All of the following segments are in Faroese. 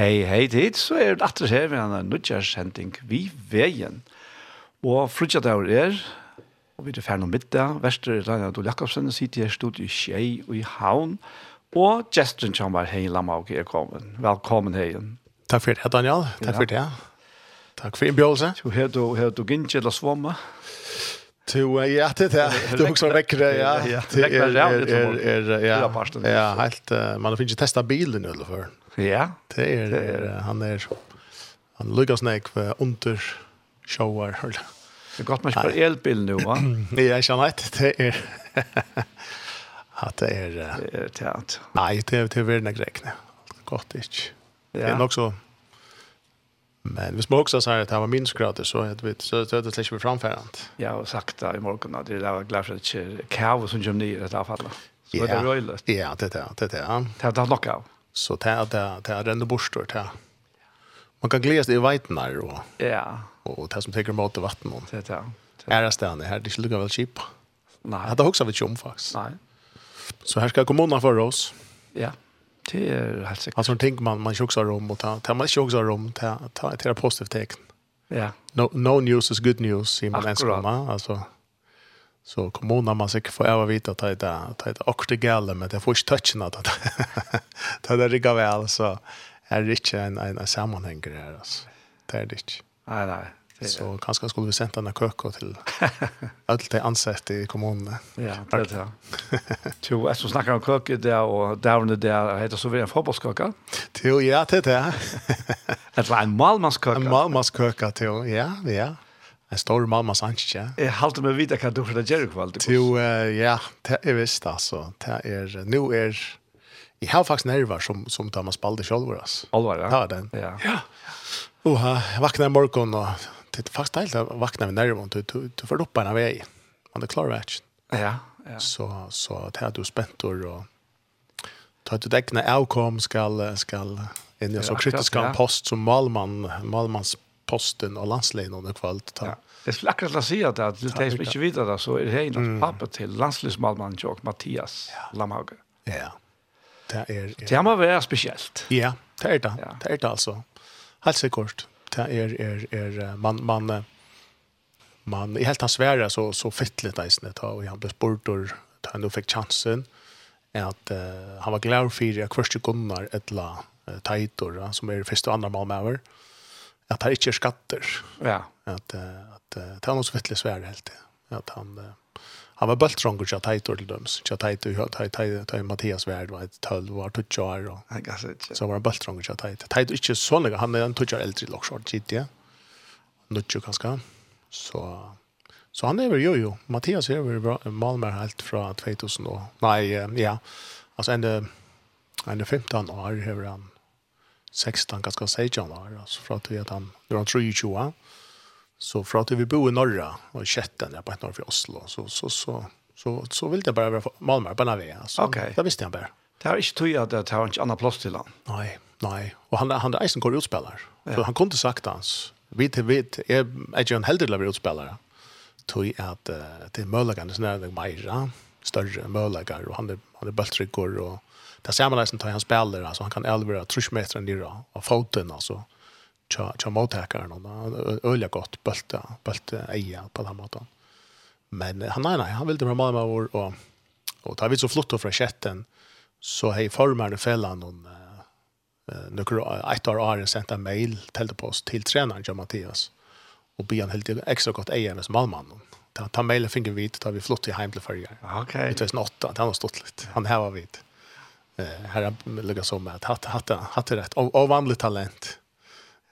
Hei, hei tid, så er det atter her ved en nødgjørshending vi veien. Og frutja der er, og vi er ferdig om middag, Vester Ragnar Dole Jakobsen sitter her stod i Kjei og i Havn, og gesten som var hei Lamauke er kommet. Velkommen hei. Takk for det, Daniel. Takk for det. Takk for innbjørelse. Så her du, her du gint eller svommet? Jo, ja, det är du också väckre, ja. Det är är er, ja. Ja, helt man finns ju testa bilen eller för. Ja. Det är han är han Lucas Nick för under shower. Det er gott man kör elbil nu va? Nej, jag känner inte det är att det är det är tätt. Nej, det är det är väl några grekna. Gott inte. Det är nog så Men hvis man også sier at det var minusgrader, så er det, så er det slik släpper framförant. Ja, sagt det i morgen, at det var glad for at det ikke er kav som kommer ned i dette avfallet. Så er det är roligt. Ja, det er det det er Det Det har nok av. Så det er det det er ändå borstor til. Man kan glede seg i vitnar og, Ja. og det som tar emot vatten om. Det er det. det er det stannar her, det er ikke gå väl chip. Nei. Det har också varit chum faktisk. Nei. Så her skal kommunen for oss. Ja. Det er helt sikkert. Alltså tänker man man tjocksar om och ta ta man tjocksar om ta ta ett positivt tecken. Ja. No no news is good news sier man ens komma alltså. Så kommunen man säkert får äva vita ta det, det ett akte gale, men det får inte touchen att ta det rigga väl så är det inte en en en sammenhenger her, alltså. Det er det ikke. Nej nej. Det, Så kanskje skulle vi sendt denne køkken til alle de ansatte i kommunene. Ja, det er det. Jo, jeg som snakker om køkken der, og dævne der, heter så vi en fotballskøkken? Jo, ja, det er det. var en malmannskøkken? En malmannskøkken, jo, ja, ja. En stor mamma ja. Jeg halte meg vite hva du for det gjør i kveld. Jo, ja, det er visst, altså. Det er, nå er, jeg har faktisk nerver som, som tar man spalte selv, altså. Alvar, ja? Ja, den. Ja. Ja. Uh, vakna i morgon og det är faktiskt helt att vakna med nerven du, du, du får upp en väg man är klar rätt ja, ja. så, så det är du spänt och ta ett ägna avkom skall skall en ja, så kritisk ja. post som Malman Malmans posten och landsleden under kvällt ta. Ja. Det skulle akkurat la säga att det som inte mycket vidare så är det en mm. pappa till landslivsmalmannen Jörg Mathias ja. Lamhage. Ja. Det är det. Må være speciellt. Ja, det är det. Det är det alltså. Helt säkert det är är är man man man i helt hans svära så så fittligt nästan ta och han blev sportor ta han fick chansen att uh, han var glad för att första gunnar ettla uh, tajtor som är första och andra mål med att han inte är skatter. Ja. Att, uh, att uh, det var något så fittligt svär helt. Att han han var bultstrångur tja tajtor till döms. tight tight tajtor, Mattias Värd var ett tölv var tutsi år. Och, så var han bultstrångur tja tight tight inte så länge, han är en tutsi år äldre i Locksort, gitt ja. Så, så han är väl jo jo. Mattias är väl bra, Malmö helt från 2000 och, nej, ja. Alltså ända, ända 15 år har han 16 ganska 16 år. Alltså för att vi att han, nu är han 23. Så för att vi bor i norra och Kätten där på ett norr för Oslo så så så så så vill det bara vara Malmö på Navia alltså. Okay. Det visste jag bara. Det har inte tror att det har inte annan plats till han. Nej, nej. Och han han är en korrespondent. Ja. Så han kunde sagt hans. Vi vet är är ju en heldig leverotspelare. Tog att det möjligen sån där Majra större möjligen och han är han är bultrigor och det samma där som tar han spelar alltså han kan elvera truschmetern i då av foten alltså tja tja mottakaren och öliga gott bulta bulta eja på den måten. Men han nej nej han ville bara mamma vår och och tar vi så flott från chatten så hej formaren fällan hon eh några ett år har sent en mail till post till tränaren Jan Mattias och be han helt extra gott med malmannen. Ta ta mailen finger vid tar vi flott i hem till förra. Okej. Det är snart att han har stått lite. Han här var vit. Eh här lägger som att hatt hatta hatta rätt av av vanligt talent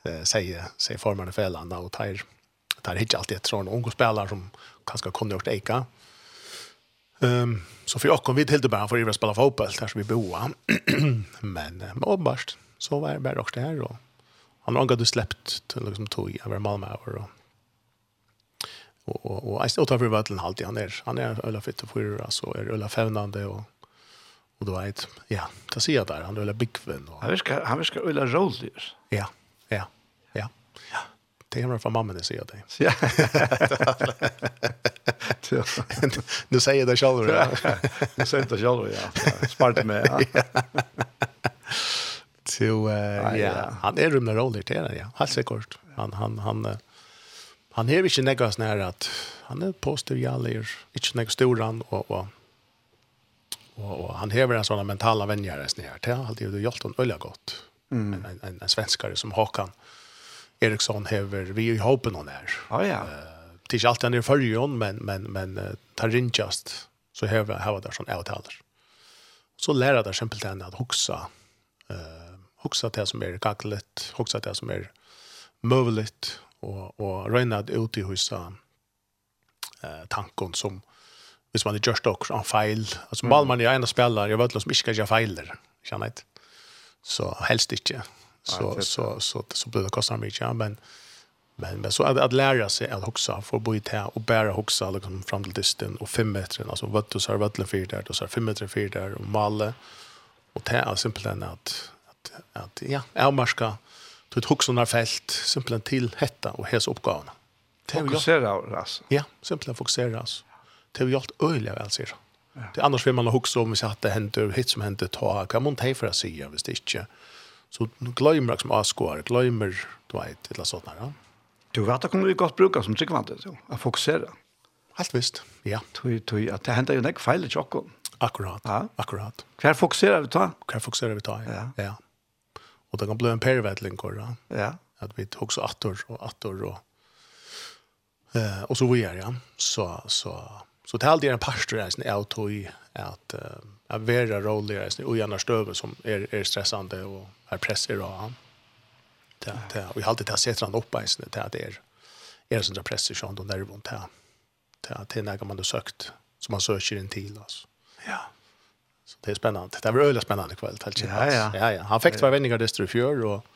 eh, säger, säger formarna fällan och tar, tar hit alltid ett sådant unga spelare som kanske kunde gjort eka. Ehm så för jag kom vid helt bara för att spela fotboll där som vi boa. Men mobbast så var det bara också det här då. Han har gått och släppt till liksom tog över Malmö och och och och jag står för vatten halt han är han är ölla fitt och fyra så är ölla fävnande och och då vet ja, det ser jag där han ölla bigven och han viskar han viskar ölla roller. Ja. Ja, ja. ja. Det är från mamma det säger jag dig. Ja. Nu säger det själv. Ja. Nu säger det själv, ja. Spart med, ja. Så, ja. Han är rumna roller till det, ja. Helt säkert. Han, han, han, han är inte negas när att han är posterialer, inte något storan och, och Och, och han häver en sån mentala vänjare snär. Det har alltid gjort honom öliga gott. Mm. En, en, en, svenskare som Håkan Eriksson hever vi i hopen hon är. Ja ja. Det är inte alltid han är förrjon men men men tar rinjast så hever har där sån avtaler. Så lära där simpelt än att huxa eh huxa det som är kacklet, huxa det som är möjligt och och det ut i husa uh, tanken som hvis man er just också en fail. Alltså mm. man är ena spelare, jag vet inte om jag ska göra failer. Känner inte. Så helst inte. Så, ja, så, så, så, blir det kostnader mycket. Men, men, men så att, att lära sig att huxa, få bo i det och bära huxa liksom, fram till disten och fem meter. Alltså vött du, så har vötlen fyra där, och så har fem meter fyra där och malle. Och det är simpelthen att, att, att ja, avmarska till ett huxarna fält, simpelthen till hetta och hälsa uppgavna. Fokusera, alltså? Ja, simpelthen fokusera, alltså. Det har vi gjort öjliga väl, säger jag Det annars vill man ha hooks om vi att det händer hit som händer ta kan man ta för att se jag visst inte. Så glömmer som askor, glömmer du vet eller sånt där. Du vet att kommer vi gott bruka som tryckvante så att fokusera. Helt visst. Ja. Tui tui att det händer ju näck fel i chocken. Akkurat. Ja. Akkurat. Kvar fokuserar vi ta? Kvar fokuserar vi ta? Ja. ja. Och det kan bli en pervätling korra. Ja. Att vi också attor och attor och eh och så vidare ja. Så så Så det här är en pastor här som är att att att vara roligare och gärna stöver som är är stressande och är press i rad. Det det vi har alltid det sätter han upp här så det är det är sån där press i sjön nervon där runt här. Det det när man då sökt som man söker in till oss. Ja. Så det är spännande. Det är öliga spännande kväll helt Ja ja. Ja ja. Han fick två vänningar det i fjör och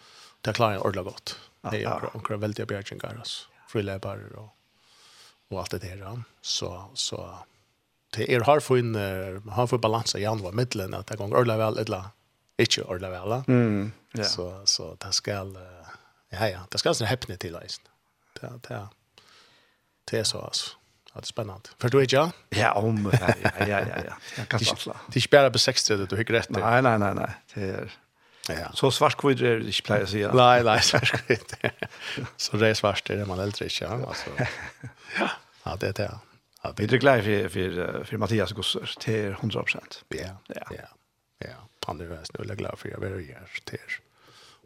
det klarar han ordentligt gott. Det är bra. Och väldigt bra jingar oss. Frilebare och och allt det där så så det är har få en har för balans i andra mitten att det går ordla väl eller inte ordla väl. Mm. Ja. Så så det ska ja ja, det ska så häpna till alltså. Det det det är så alltså. Ja, det er spennende. For du ikke, ja? Ja, om, ja, ja, ja, ja. Jeg kan fattla. Det er ikke bare på 60, du har ikke rett Nej Nei, nei, nei, nei. Det er... Ja. Så svart kvitt er det ikke pleier å si. Nei, nei, svartkvitt. så det er svart, det er man eldre ikke, ja. Altså. ja. Ja, det är det. Ja, vi är glada för, för, för Mattias Gossar till 100%. Ja, ja, ja. ja. Han är väldigt snälla glad för jag vill göra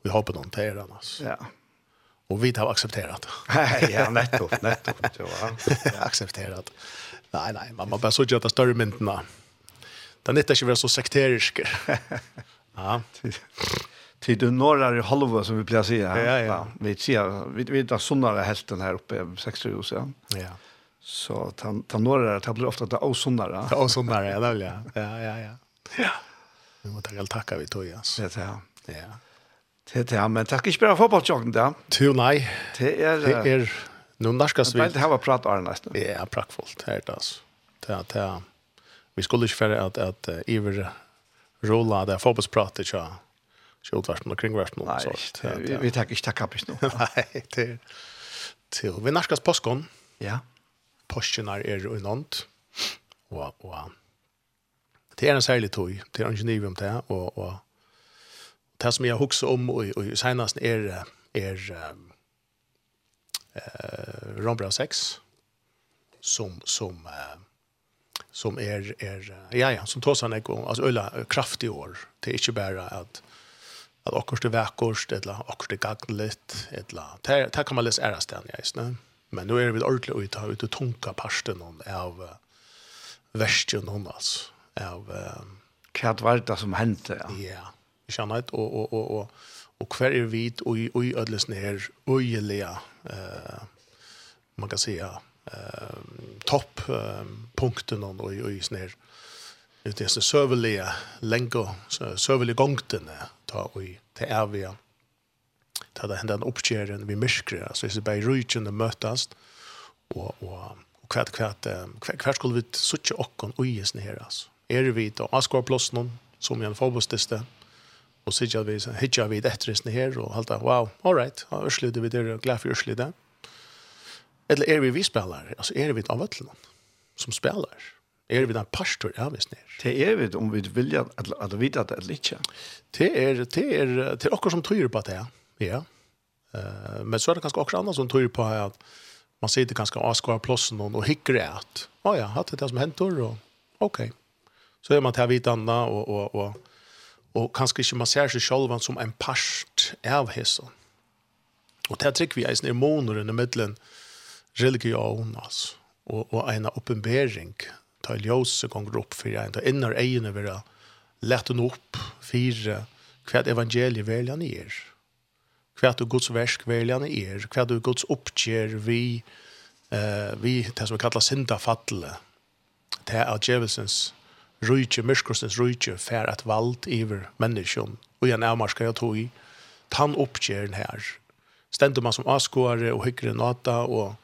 Vi har de dem till annars. Ja. Och vi har accepterat. ja, nettopp, nettopp. Ja. accepterat. Nej, nej, man bara så göra det större myntena. Den är inte vara så sekterisk. ja. Till du norra i halva som vi plejer säga. Ja, ja. Vi ser vi vi tar sunnare hälften här uppe 60 år sedan. Ja. Så ta ta norra det blir ofta det osundare. Ja, osundare ja, det vill jag. Ja, ja, ja. Ja. Vi måste väl tacka vi tog oss. Det är Ja. Det ja, men tack inte bara fotbollsjocken där. Tu nej. Det är det är nu naskas vi. Det har vi pratat om nästan. Ja, praktfullt här det alltså. Det det vi skulle ju för att att Iver rolla där fotbollspratet så så utvärst och kringvärst och sånt. Vi vi tackar inte tacka på nu. Nej, det till vi naskas påskon. Ja postjene er unånd, og, og det er en særlig tog, det er en geniv om det, og, og det som jeg husker om, og, og senest er, er um, uh, Rombra 6, som, som, uh, som er, er ja, ja, som tar sig en gang, altså øyla kraftig år, det er inte bara at at akkurat det verkost eller akkurat det gagneligt, eller, det, det kan man läsa æresten, jeg, ja, Men nu är er vi ordentligt ut här tunka parsten av uh, västjen hon alltså. Av uh, Hva var det som hendte, Ja. Ja. vi kjenner att og, og, og, og, og hver er vi och og i ødelsen her, øyelige, eh man kan säga eh topp eh, punkten og och i snär det är så sövliga länge så sövliga gångten ta och till ärviga ta det hendan uppkärren vi myskre så det bare bara rutchen att og, og, och och kvart kvart kvart skulle vi suttje och kon och ges ner alltså är det vi då askar plus noen, som jag förbosteste och så vi så vi efter det her, och halta, wow all right ja, slutade vi det glad for slutade eller är vi vi spelare, alltså är vi av alla som spelare, er vi den pastor ja visst ner. Det er vi om vi vil at at vita at det ikkje. Det er det er det er okkur som trur på det. Ja. Eh, men så er det kanskje också annat som tror på att man sitter kanske och skar plåsen och hickar det Ja, ja, hade det som hänt då. Okej. Så är man till vita andra och och och och kanske inte man ser seg selv som en part av hessen. Och det trykker vi er i måneder i mitten religion altså, och och en oppenbering ta ljøse ganger opp for en ta innar egen över lätt upp fyra hva evangeliet väljer ni er hva du Guds versk veljane er, hva du Guds oppgjør vi, eh, vi det som vi kallar syndafattle, det er djevelsens rujtje, myrskursens rujtje, fer at vald iver menneskjon, og igjen avmarska jeg tog i, tann oppgjeren her, stendur man som askoare og hyggre nata, og,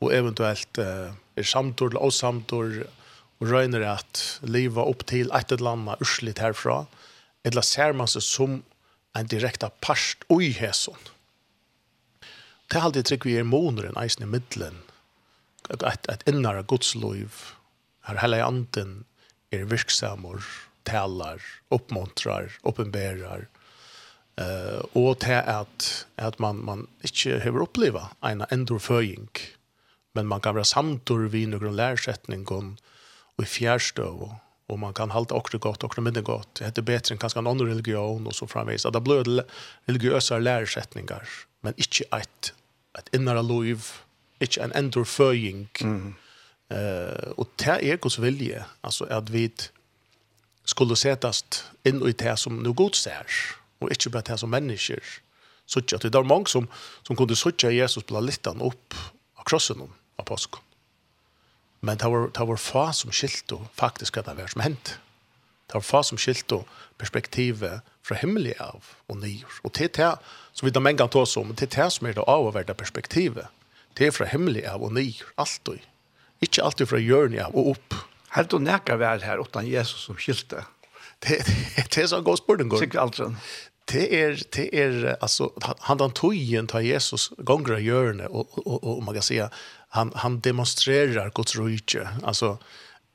og eventuelt eh, er samtor eller avsamtor, og røyner at liva opp til et eller annet urslit herfra, eller ser man seg som en direkta parst ui hæson. Det er alltid trygg vi er moneren eisen i middelen, et, et innare godsloiv, her hele anden er virksamor, talar, oppmuntrar, oppenberar, eh, og til at, at man, man ikke har oppleva en endorføying, men man kan være samtor vi noen lærsetning og i fjærstøv og och man kan halta också gott och mindre gott. Det heter bättre än kanske en annan religion och så framvis. Det blir religiøse lärsättningar men inte ett, ett inre liv, inte en ändor föjning. Mm. Uh, och det är Guds vilje, alltså att vi skulle sättast in i det som nu god ser och inte bara det som människor. Så att det är många som, som kunde söka Jesus på littan upp av krossen av påsken. Men det var, det var få som skilt och faktisk at det var som hent. Det var få som skilt och perspektivet fra himmelig av og nyer. Og til det, som vi en mengan tås om, til det som er det avvärda perspektivet, det er fra himmelig av og nyer, alltid. Ikke alltid fra hjørnet av og opp. Helt og nekker vel her, utan Jesus som skilte. Det, det, det er så god spørning, Sikkert alt Det er, det er, altså, han den igjen til Jesus gonger av hjørnet, og, og, og, og man kan si, han han demonstrerar Guds rike alltså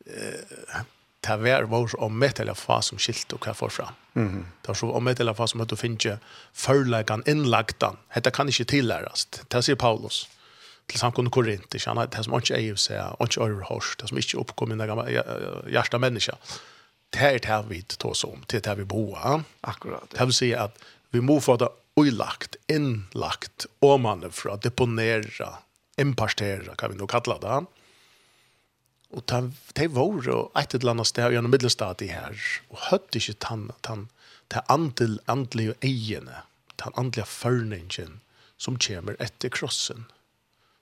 eh ta vär vår om med eller fas som skilt och kvar fram. Mhm. Ta så om med eller fas som att finner förläggan inlagdan. Detta kan inte tilläras. Det säger Paulus till samkon Korint. Han har det som inte är ju så och inte det som inte uppkomna gamla hjärta människa. Det här tar vi inte ta om. Det det vi boa. Akkurat. Det vill säga att vi må få det oilagt, inlagt, omanifrån, deponera, imparstera, kan vi nå kalla det. Og ta, de var et eller annet sted gjennom middelstadiet her, og høtte ikke tan, tan, ta andel, andelige eiene, tan andelige førningen som kommer etter krossen.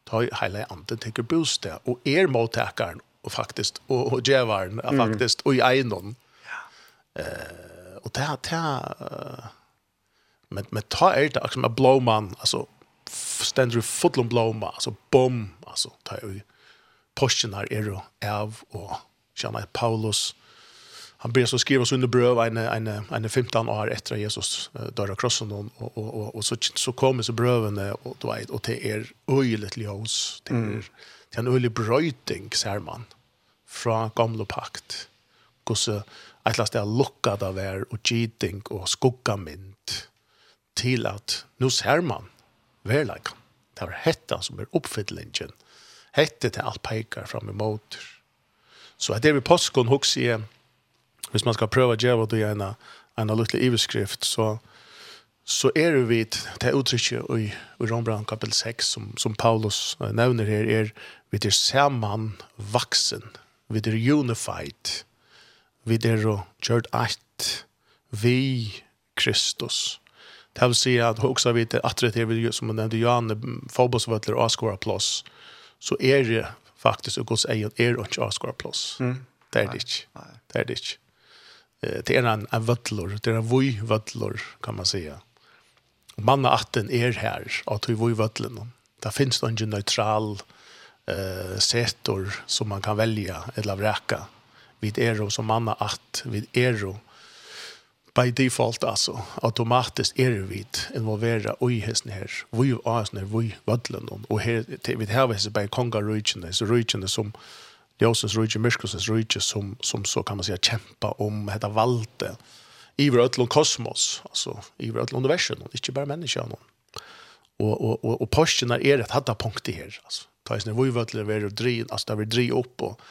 Ta hele anden tenker bostad, og er måttekeren, og faktisk, og, og djevaren, er faktisk, og i eiendom. Ja. Uh, og det er, det er, men, men ta er det, akkurat med blåmann, altså, ständer i fotlom blomma, alltså bom, alltså ta er posten här är då av och Janne Paulus han ber så skriva så under bröv en en en 15 år efter Jesus dör av krossen och och och, och så så kommer så bröven och då och det er öjligt ljus till mm. till en öjlig bröjting ser man från gamla pakt. Gosse att lasta lucka där och cheating och skuggamint till att nu ser man verleik. Det var hetta som er oppfyllingen. Hette til alt peikar fram imot. Så det er vi påskon hos i, hvis man skal prøve å gjøre det i en, en liten iveskrift, så, så er det vi til uttrykket i, i Rombrand kapitel 6, som, som Paulus nevner her, er vi er saman vaksen, vi er unified, vi er gjort alt vi Kristus. Det vill säga att också vet att det är som man nevnte, Johan fotbollsvøtler och skora plus. Så är det faktiskt Guds egen er och ikke skora plus. Mm. Det er det. Det är det. Det er en en vøtler, det är en voj vøtler, kan man si. Och manna atten är her, att vi voj vöttlor. Det finns noen neutral eh setor som man kan välja eller vräka. Vid ero som manna att vid ero by default alltså automatiskt är det vid involvera oj hästen här vi är oss när vi vadlen och här vi har vi by konga region så region som Josefs region Miskos region som som så kan man säga kämpa om heter valte i vårt kosmos alltså i vårt universum inte bara människan och och och och posten är rätt hade punkt här alltså ta ju när vi vadlen är och drin alltså där vi dri upp och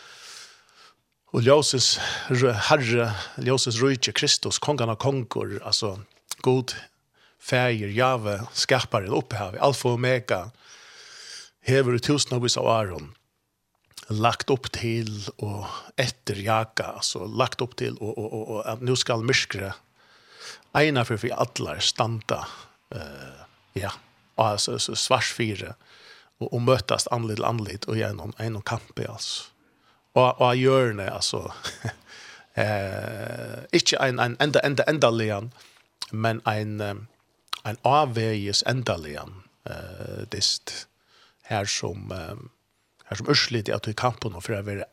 Og Joses Herre, Joses Rujtje, Kristus, kongan av kongor, alltså god färger, jave, skaparen, opphav, alfa og omega, hever i tusen av Aron, lagt upp till och etter jaka, alltså lagt upp till och, och, och, og at nu skal myskre ena för vi alla standa uh, ja, alltså svarsfire och, och møtast anled till og och genom en och kamp alltså och og gör det alltså eh inte en en enda enda enda lean men en en avvägs enda lean eh dist her som her som urslit at i kampen och for å være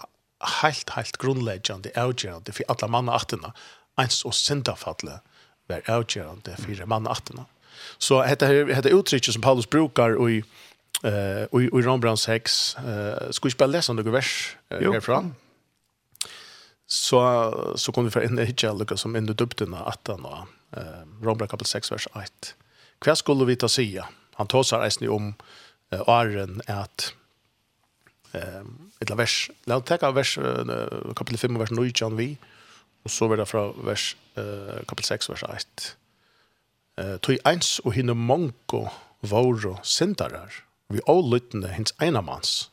helt helt grundläggande for för alla manna attene ens och syndafallet var for för manna attene så heter heter uttrykket som Paulus brukar och i Eh och i Rembrandt 6 eh ska vi spela läsa några vers härifrån. Så så kom vi för en hitcha Lucas som ändå dubten att han eh Rembrandt kapitel 6 vers 1. Kvar skulle vi ta sia. Han tar sig resten om eh, åren att eh ett vers. Låt ta vers kapitel 5 vers 9 John vi. Och så vidare från vers eh kapitel 6 vers 1. Eh tog eins och hinne manko vauro sindarar vi avlyttende hins einamanns,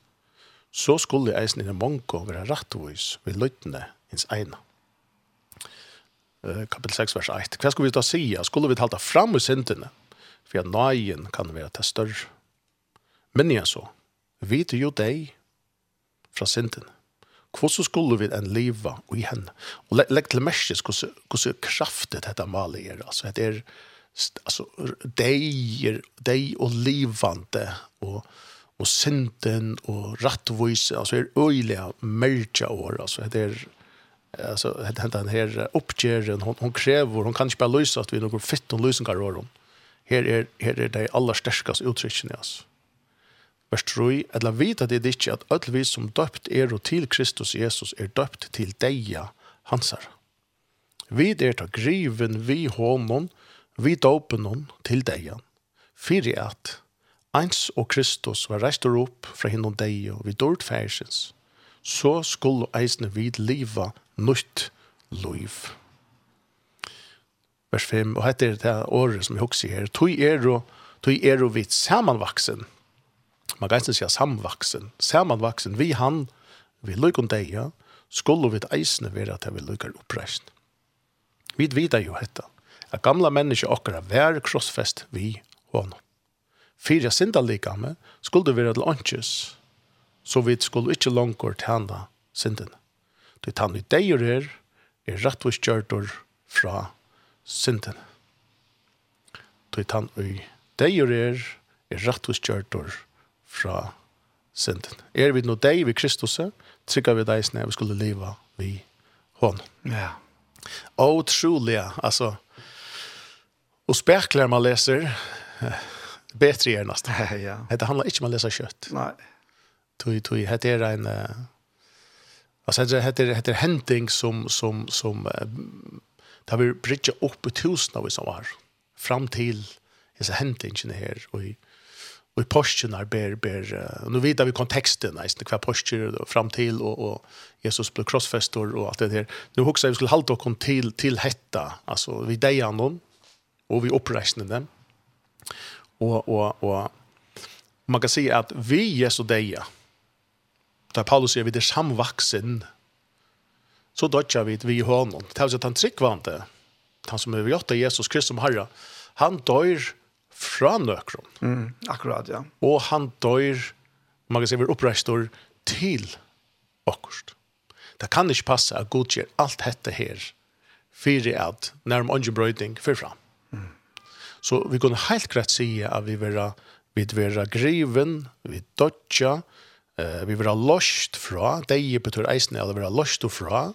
så skulle eisen i den mange være rettvis vi lyttende hins eina. Uh, kapitel 6, vers 1. Hva skulle vi da si? Skulle vi talta fram i syndene? For at nøyen kan være til større. Men jeg så, vi er jo deg fra syndene. Hvordan skulle vi en liva og i henne? Og legg til merke hvordan kraftet dette malet er. Altså, det er alltså dejer dej och livande och och synden och rättvis alltså är öjliga mörka år alltså det är alltså det den här uppgären hon hon kräver hon kan inte bara lösa att vi någon fitt och lösen går hon här är här är det allra starkaste uttrycket alltså 3 eller vita det ikke at alle vi som døpt er og til Kristus Jesus er døpt til deia hansar. Vi er ta griven vi honom, vi dåpen hon til degen, fyrir at eins og Kristus var reistur opp fra hinnom deg og vi dårt færsens, så skulle eisne vid liva nytt liv. Vers 5, og hette er det året som jeg husker her, tog er og tog er og vidt samanvaksen, man kan ikke si samvaksen, samanvaksen, vi han, vi lykker deg, skulle vi eisne være at vi lykker oppreisne. Vi vet jo dette, at gamla menneske okkara vær krossfest vi honom. Fyra synda likame skulle vera til åndsjes, så vi skulle ikkje langkor tæna synden. Det tann i deier er, er rettvis kjørtor fra synden. Det tann i deier er, er rettvis kjørtor fra synden. Er vi no deg vi Kristus, trykker vi deisne vi skulle leva vi hon. Ja. Otroliga, altså, Og spekler man leser, bättre är nesten. ja. Det handlar inte om å lese kött. Nej. Tui tui det er en uh, alltså det hette er hending som som som uh, där vi bridge opp i tusen av som var fram till disse så her, här och i och i ber ber uh, och nu vet vi kontexten hva kvar er fram till och og Jesus ble krossfester och alt det där. Nu husar vi skulle hålla och til, till till hetta alltså deier noen, og vi dem. Og, og, og man kan si at vi Jesu deia, da Paulus sier vi det samvaksen, så dødja vi vi i hånden. Det er at han tryggvante, han som er gjort av Jesus Kristus som Herre, han dør fra nøkron. Mm, akkurat, ja. Og han dør, man kan si, vi oppreistor til akkurat. Det kan ikke passe at Gud gjør alt dette her, fyrir at nærmere brøyding fyrir fram. Så vi kunne helt greit si at vi vera, vi vera griven, vi dodja, eh, vi vera lost fra, deg betyr eisen er vi vil vera lost fra,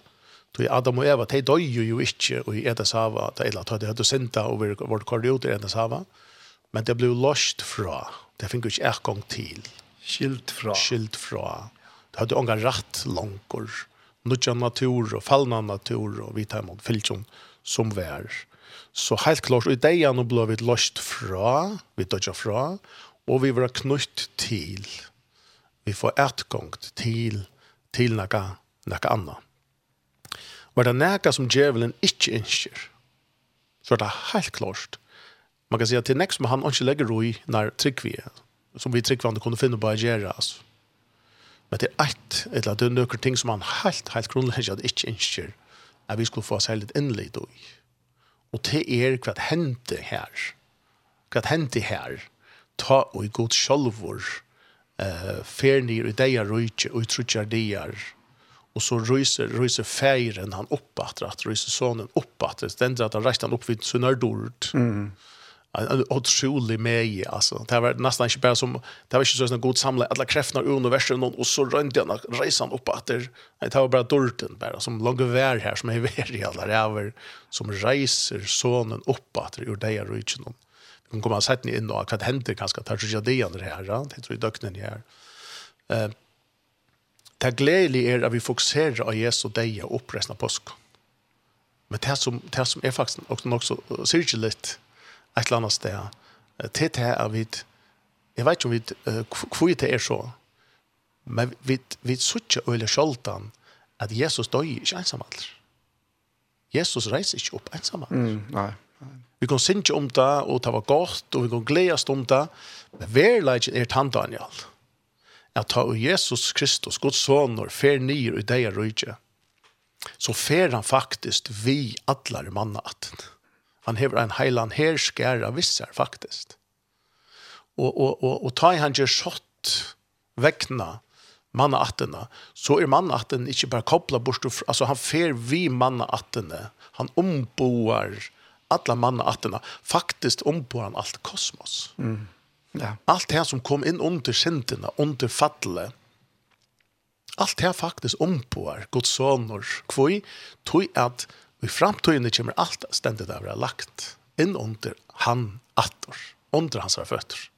Så Adam og Eva, de døy jo ikke i Edas hava, de eller at de hadde synda og vårt kordiot i Edas hava, men det ble lost fra, det fikk ikke ek gang til. Skilt fra. Skilt fra. Det hadde unga ratt langkor, nudja natur og fallna natur og vi tar imot fylkjon som vær. Så helt klart, og i det nå ble vi løst fra, vi dødja fra, og vi var knytt til. Vi får etgångt til, til noe, noe annet. Var det noe som djevelen ikke innskjer, så er det helt klart. Man kan si at til nekst som han ikke legger ro i når tryggvige, som vi tryggvande kunne finne på å gjøre, altså. Men det er et eller det er noen ting som han helt, helt grunnlegger at ikke innskjer, at vi skulle få oss særlig innlitt i. Og det er hva hendte her. Hva hendte her. Ta og i god sjolvor. Uh, Fernir i deia rujtje og i trutjar deiar. Og så ryser, ryser feiren han opp at ryser sonen opp Den at han reist han opp vid sunnardord. Mm en otrolig meg, alltså det var nästan inte bara som det var ikke sånn god samla alla krafterna ur universum och så runt den resan upp att det var bara dorten bara som långa vær här som är vær i alle ræver, som reiser sonen opp etter, ur det är ikke noen. vi kan komma inn, in hva vad händer kanske tar ikke det andra här det tror jeg döknen här eh Det glädje är att vi fokuserar av Jesu og och uppresna påsk. Men det som, det som är faktiskt också, också särskilt et eller annet sted. Til det er vi, jeg vet ikke om vi, hvor det er så, men vi, vi suttje øyne skjoldan at Jesus døy ikke ensamall. Jesus reiser ikke opp ensamall. Mm, nei. Vi kan synge om det, og det var godt, og vi kan gledes om det, men verleggen er tann Daniel. At ta Jesus Kristus, Guds sonor, fer nyr i deg røyge, så fer han faktisk vi atler mannaten. Mm Han hever en heilan her skæra visser, faktisk. Og, og, og, og ta i han gjør sått vekna mannattene, så er mannattene ikke bare koblet bort, altså han fer vi mannattene, han omboar alla mannattene, faktisk omboar han alt kosmos. Mm. Ja. Allt det som kom inn under syndene, under falle. allt det faktisk omboar Guds sonor, kvoi, tog at I framtiden kommer alt stendet av å være lagt inn under han attor, under hans føtter.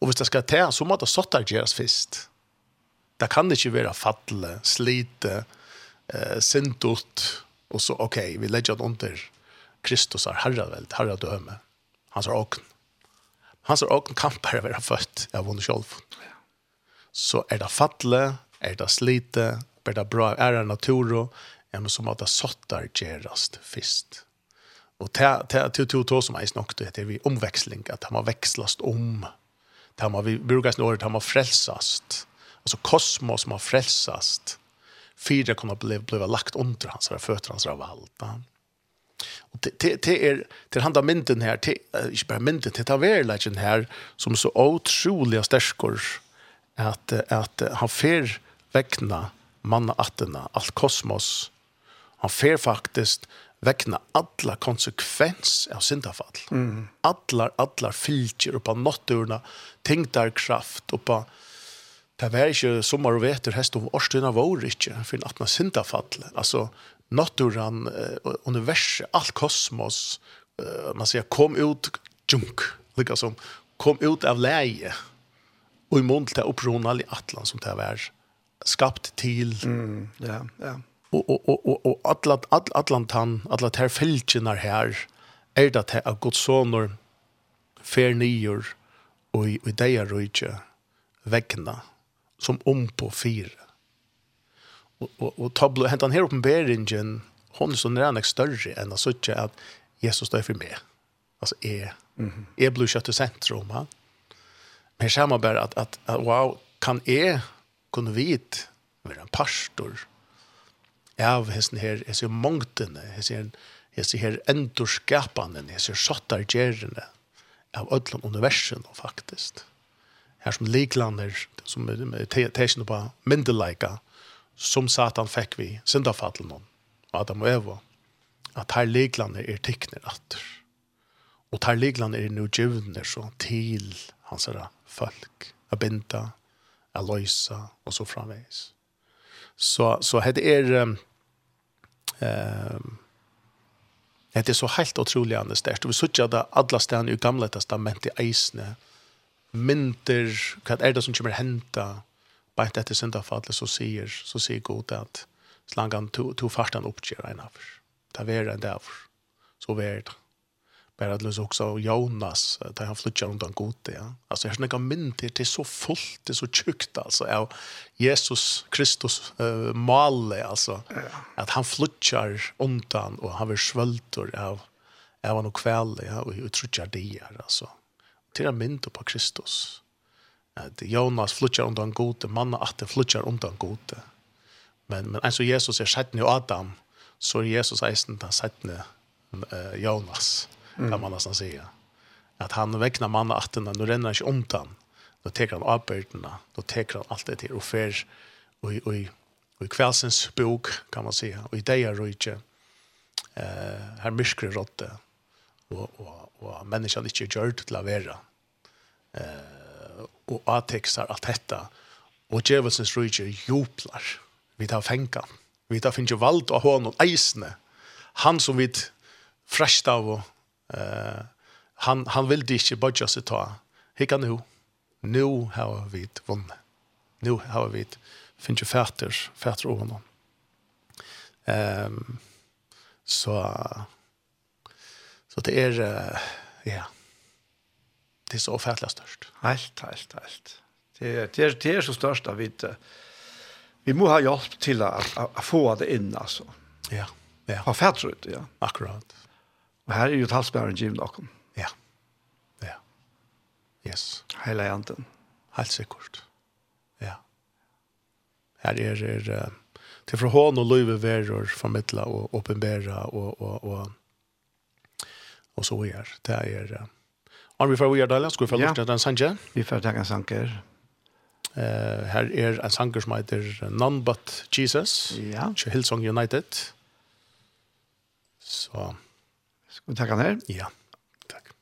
Og hvis det skal til, så må det sottar gjøres først. Det kan ikke være fatle, slite, eh, sintot, og så, ok, vi legger det under Kristus har herraveld, herradøme, hans er åken. Hans er åken kan bare være født av henne selv. Så er det fatle, er det slite, er det bra, er det natur, ja, men som at det sottar gjerast fyrst. Og til to to som eis nok, det er vi omveksling, at han må vekslast om, det han må, vi brukar sin att han må frelsast, altså kosmos må frelsast, fyra kunne bli, bli lagt under hans, føtter hans av alt. Ja. Og det er, til handa mynden her, til, ikke bare mynden, til legend her, som så utrolig sterskor, at, at han fer vekna manna attena, alt kosmos, han fer faktiskt väckna alla konsekvens av syndafall. Mm. Alla alla filter uppa på natturna tänktar kraft och på Det var ikke sommer og veter, hest om årstøyene var ikke, for en 18 syndafall. Altså, naturen, universet, alt kosmos, man sier, kom ut junk, lika som, kom ut av leie, og i mån til opprona i atlan som det var skapt til. Mm, ja, ja og og og og och all Atlantan alla här fältnar här är det att Guds sonur fer nior og i och där rike väckna som om på fyra. og og og tablo hentan uppen beringen hon som er nästan større enn att söka at Jesus står for meg Alltså är mm är blue shot centrum va. Men samma at, at, at wow kan är kunne vit vara en pastor av hesten her, jeg ser mongtene, jeg ser, jeg ser her endorskapene, jeg ser sattargerene av ødlom universen, faktisk. Her som liklander, som er teisene på myndelaika, som satan fikk vi syndafallen om, Adam og Eva, at her liklander er tikkner atter. Og her liklander er nu djevner så til hans herre folk, a binda, a loisa, og så framveis. Så, så det er... Um, Ehm Det är så helt otroligt annars störst. Vi såg det alla ställen i gamla testamentet i isne. Mynter, vad är det som kommer hända? Bara inte efter syndafallet så säger, så säger god att slangan tog fartan uppger en av. Det var en där. Så var det bara att lösa också Jonas där han flyttar runt en god ja. Alltså jag snackar mynt det är så fullt det är så tjukt alltså av Jesus Kristus eh uh, malle alltså att han flyttar undan och han vill svältor av av han och kväll ja och uttrycker det alltså till en mynt på Kristus. Att Jonas flyttar undan gode manna att det flyttar undan gode. Men men alltså Jesus är sjätte Adam så är Jesus eisen den sjätte Jonas kan man nästan säga. Att han väcknar mannen att den nu ränner inte om den. Då tar han avbördena, då tar han allt det till och för och och och i kvällsens bok kan man säga. Och i det är rike eh här myskre rådde. och och och människan inte gör till att vara. Eh och atexar att detta. Och djävulsens rike joplar vi tar fänka vi tar finge vald och honom eisne. Han som vid fräscht av och Eh han, han vill inte bara just ta. Hicka nu. Nu har vi vunnit. Nu har vi finns ju färter, färter över honom. Ehm så så det är uh, ja det är så färdigt störst. Helt, helt, helt. Det det är, det är så störst av vi vi måste ha hjälp till att, att, få det in alltså. Ja. Ja. Ha färdigt, ja. Akkurat. Og her er jo talsbæren givet noen. Ja. Ja. Yes. Hele janten. Helt sikkert. Ja. Her er, er til fra hånd og løyve veror formidla og åpenbæra og, og, og, og så er. Det er... Om vi får gjøre det, skal vi få lukte til den sanje? Vi får takke en sanger. Eh uh, her er en sanger som heter None But Jesus. Ja. Yeah. Hillsong United. Så so. Skal vi takke han her? Ja, takk.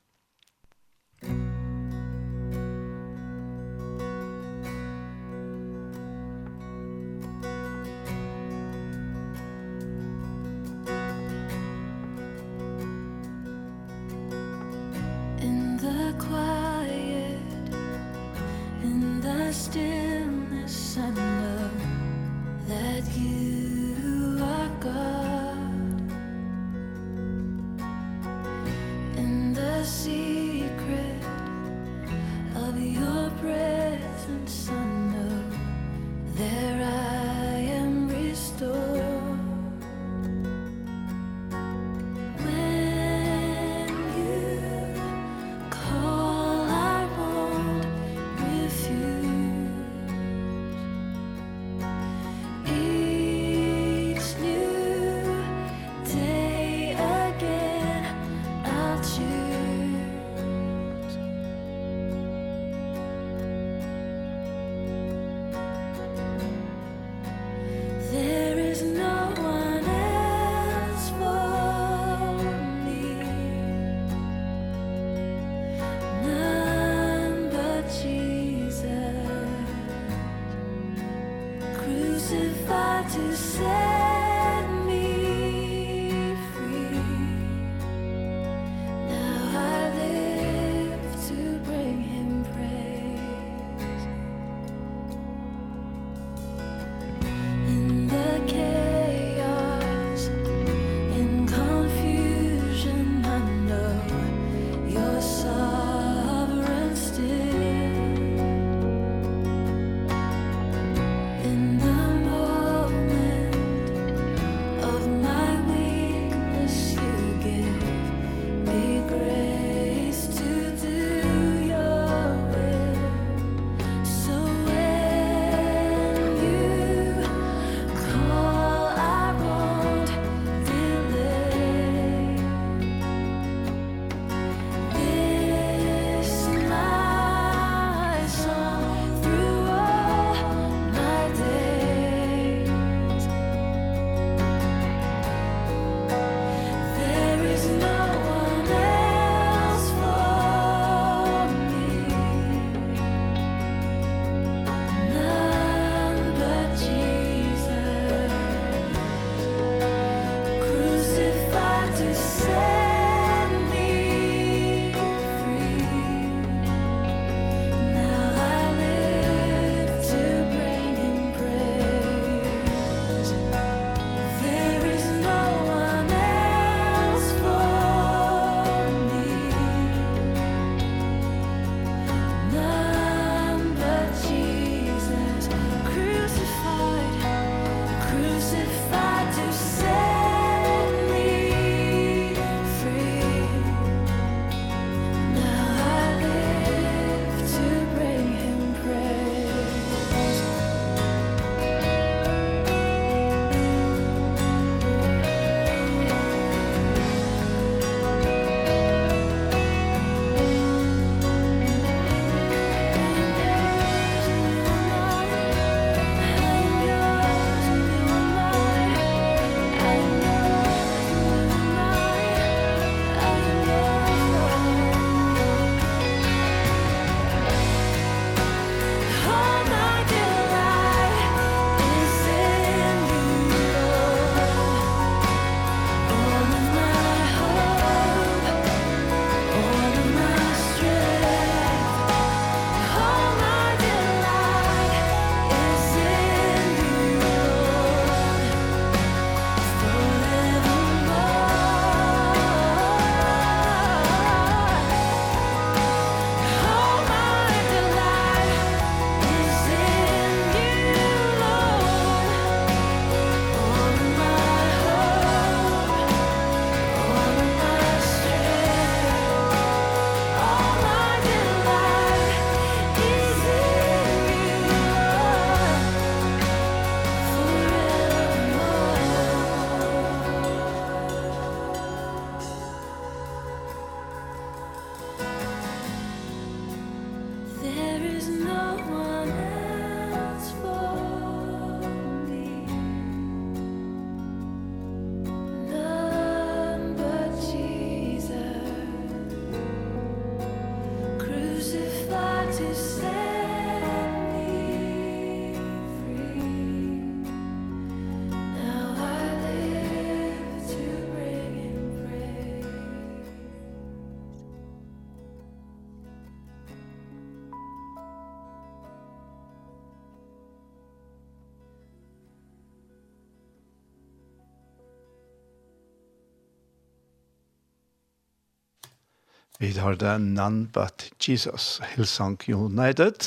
Vi har det None But Jesus, Hillsong United,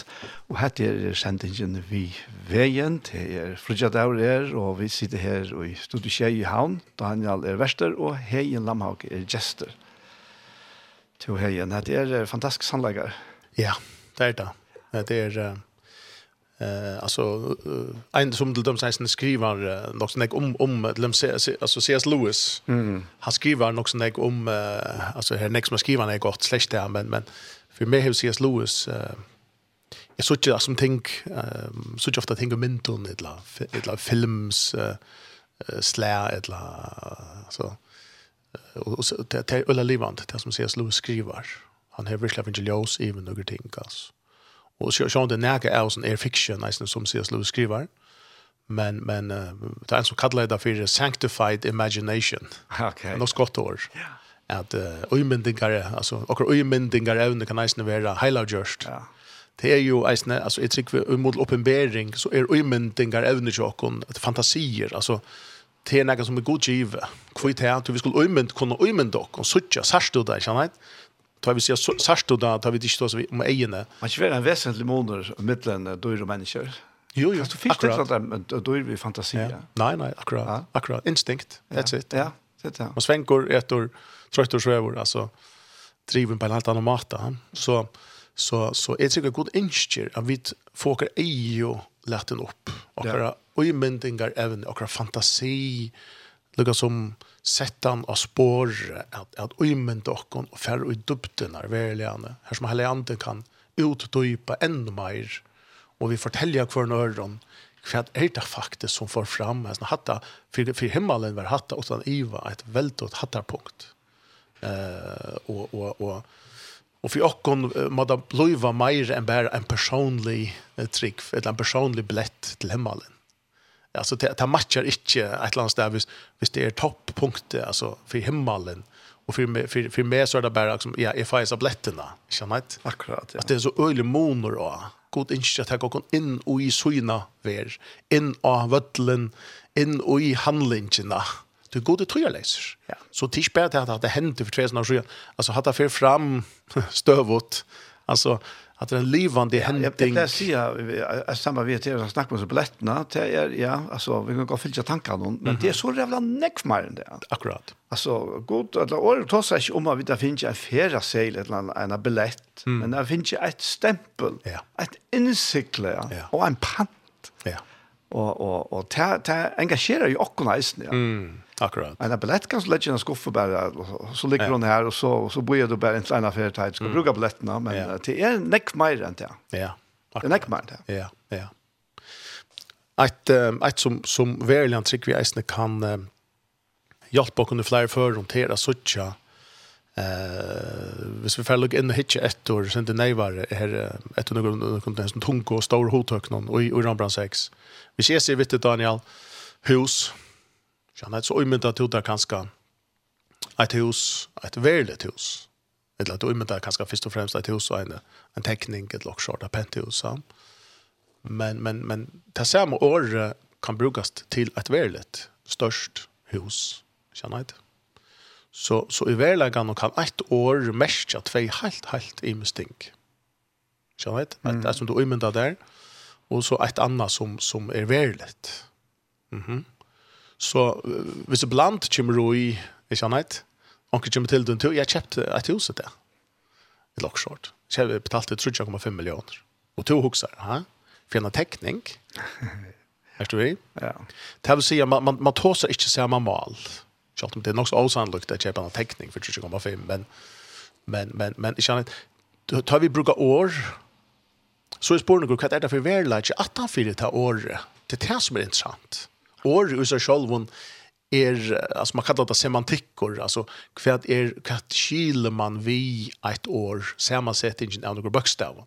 og her er sendingen vi veien, til er Frudjadaur er, og vi sitter her i Studio i Havn, Daniel er verster, og Heien Lamhag er Gjester. Til Heien, det er fantastisk sannlegger. Ja, det er det. Det er Eh alltså en som till dem sen skriver eh, något snack om om till dem alltså C.S. Lewis. Mm. Han skriver något snack om uh, alltså här nästa skriver han är gott släkt där men men för mig har C.S. Lewis eh jag såg ju som tänk eh såg ofta tänka mynton eller eller films eh slär eller så och det är ölla livant det som C.S. Lewis skriver. Han har verkligen ljus även några ting alltså. Och så så det näka är sån air fiction nästan som C.S. Lewis skriver. Men men uh, det är en som kallar det för sanctified imagination. Okej. Något gott ord. Ja. Att uh, öjmyndingar alltså och öjmyndingar även kan nästan vara just. Ja. Det är ju nästan alltså ett vi mot uppenbarelse så är öjmyndingar även i jokon fantasier alltså det är något som är god givet. Kvitt här, vi skulle öjmynd kunna öjmynda och suttja, särstå där, känner tar vi sig särskilt då tar vi det inte så vi om egna. Man kör en väsentlig månader mellan då og mennesker. Jo, jo, så fisk det att då är vi fantasi. Ja. Nej, nej, akkurat. Ja. Akkurat instinkt. That's it. Ja, det där. Man svänger ett år trött och svävar alltså driven på en helt annan mata. Så så så är det ett god instinkt att vi får ejo lätten upp och våra ja. ojmyndingar även och fantasi lukar som settan av spår att att ymmen dockon och färr i dubten är här som hela anden kan utdypa ännu mer och vi fortäljer kvar nörron kvad är det faktiskt som får fram. Här hatta för för himmelen var hatta och sen iva ett väldigt hatta punkt eh och och och Och för okkon må det bliva mer enn bare en personlig trygg, eller en personlig blett til himmelen alltså det det matchar inte ett lands där vis vis det är topppunkter alltså för himmelen och för för för mig så är det bara liksom ja if I is blätterna känner inte akkurat ja. att det är så öle moner och god inte att jag går in och i syna ver in av vödlen in och i handlingarna du gode trøyleser. Ja. Så det er ikke bare at det hendte for 2000 år siden. Altså, hatt det fer fram støvot. Altså, att det er en livande händing. Jag säger att samma vi jag att snacka om så biljetterna till er, ja, altså, vi kan gå och fylla tankarna men mm -hmm. det er så mer enn det. Akkurat. Alltså god, eller år tar sig om att vi där finns en färra sale eller en biljett mm. men där finns ju ett stämpel, ja. ett insikle ja. och en pant. Ja. Och och och ta ta engagerar ju också nice. Ja. Mm Akkurat. En billett kan så lägga en skuffa bara så ligger hon här och så så blir du bara en sån affär tid. Ska mm. bruka billetterna men ja. det är neck mer än det. Ja. Det är neck mer än det. Ja, ja. Ett ett som som verkligen tycker vi äsna kan hjälpa kunde flyga för runt här Sucha. Eh, hvis vi får lukke inn og hitje ett år, sen det nei her, her, etter noen konten som tunke og stor hodtøknen, og i Rambrandt 6. Vi ses i vittet, Daniel, hus, Så han er så umynda til det kanskje et hus, et verlet hus. Eller at umynda kanskje først og fremst et hus og en, en tekning, et lokskjort, et pentehus. Men, men, men det samme året kan brukes til et verlet, størst hus. Kjenner jeg det? Så, så i verleggen kan ett år merke at vi helt, helt i mysting. Kjenner jeg det? Mm. Det er som du umynda der, og så et annet som, som er verlet. Mhm. Mm Så hvis det blant kommer du i, ikke annet, og kommer til den til, jeg kjøpte et hus til det. Et lokskjort. Jeg betalte 3,5 millioner. Og to hukser, ha? For en tekning. Er du vi? Ja. Det vil si at man, man, man tåser ikke samme mal. Selv om det er nok så osannlykt at kjøpe en tekning for 3,5, men, men, men, men ikke annet. Tar vi bruka år, så er spørsmålet hva er det for verleid? Ikke at han fyrer til året. Det er det som er interessant år i seg selv er, alltså man kallar det semantikkor, alltså kvad er, kvad skil man vi ett år, sammansättningen av några bokstäver.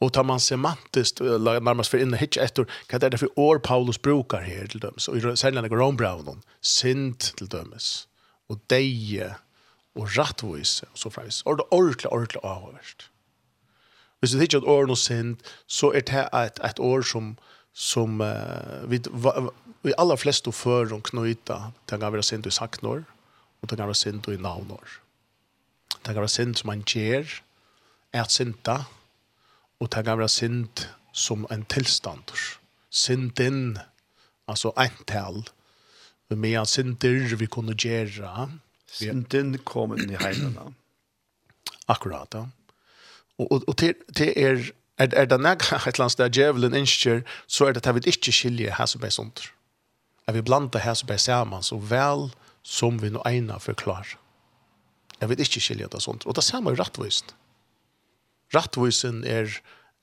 Och tar man semantiskt, närmast för inne hitch efter kat vad är det för år Paulus brukar här till dömes? Och sällan går om braunon, synd till dömes, och deje, och rättvis och så fräs Och det orkla, orkla avvärst. Hvis du hittar ett år och synd, så er det ett, ett år som som uh, vi, va, vi aller flest før för knøyta, det kan være synd i saknår, og det kan være synd i navnår. Det kan være synd som man ger att synda og det kan være synd som en tillstånd. Synden alltså ental med en synder vi kunde göra. Synden kommer inn i heimene. Akkurat. Ja. Og, og, og til, til er Er, er det nek et eller annet sted djevelen innskjer, så er det at vi ikke skiljer her som er sånt. Er vi blander her som er sammen, så vel som vi nå egna forklarer. Jeg vil ikke skilje det sånt. Og det samme er rattvist. Rattvisen er,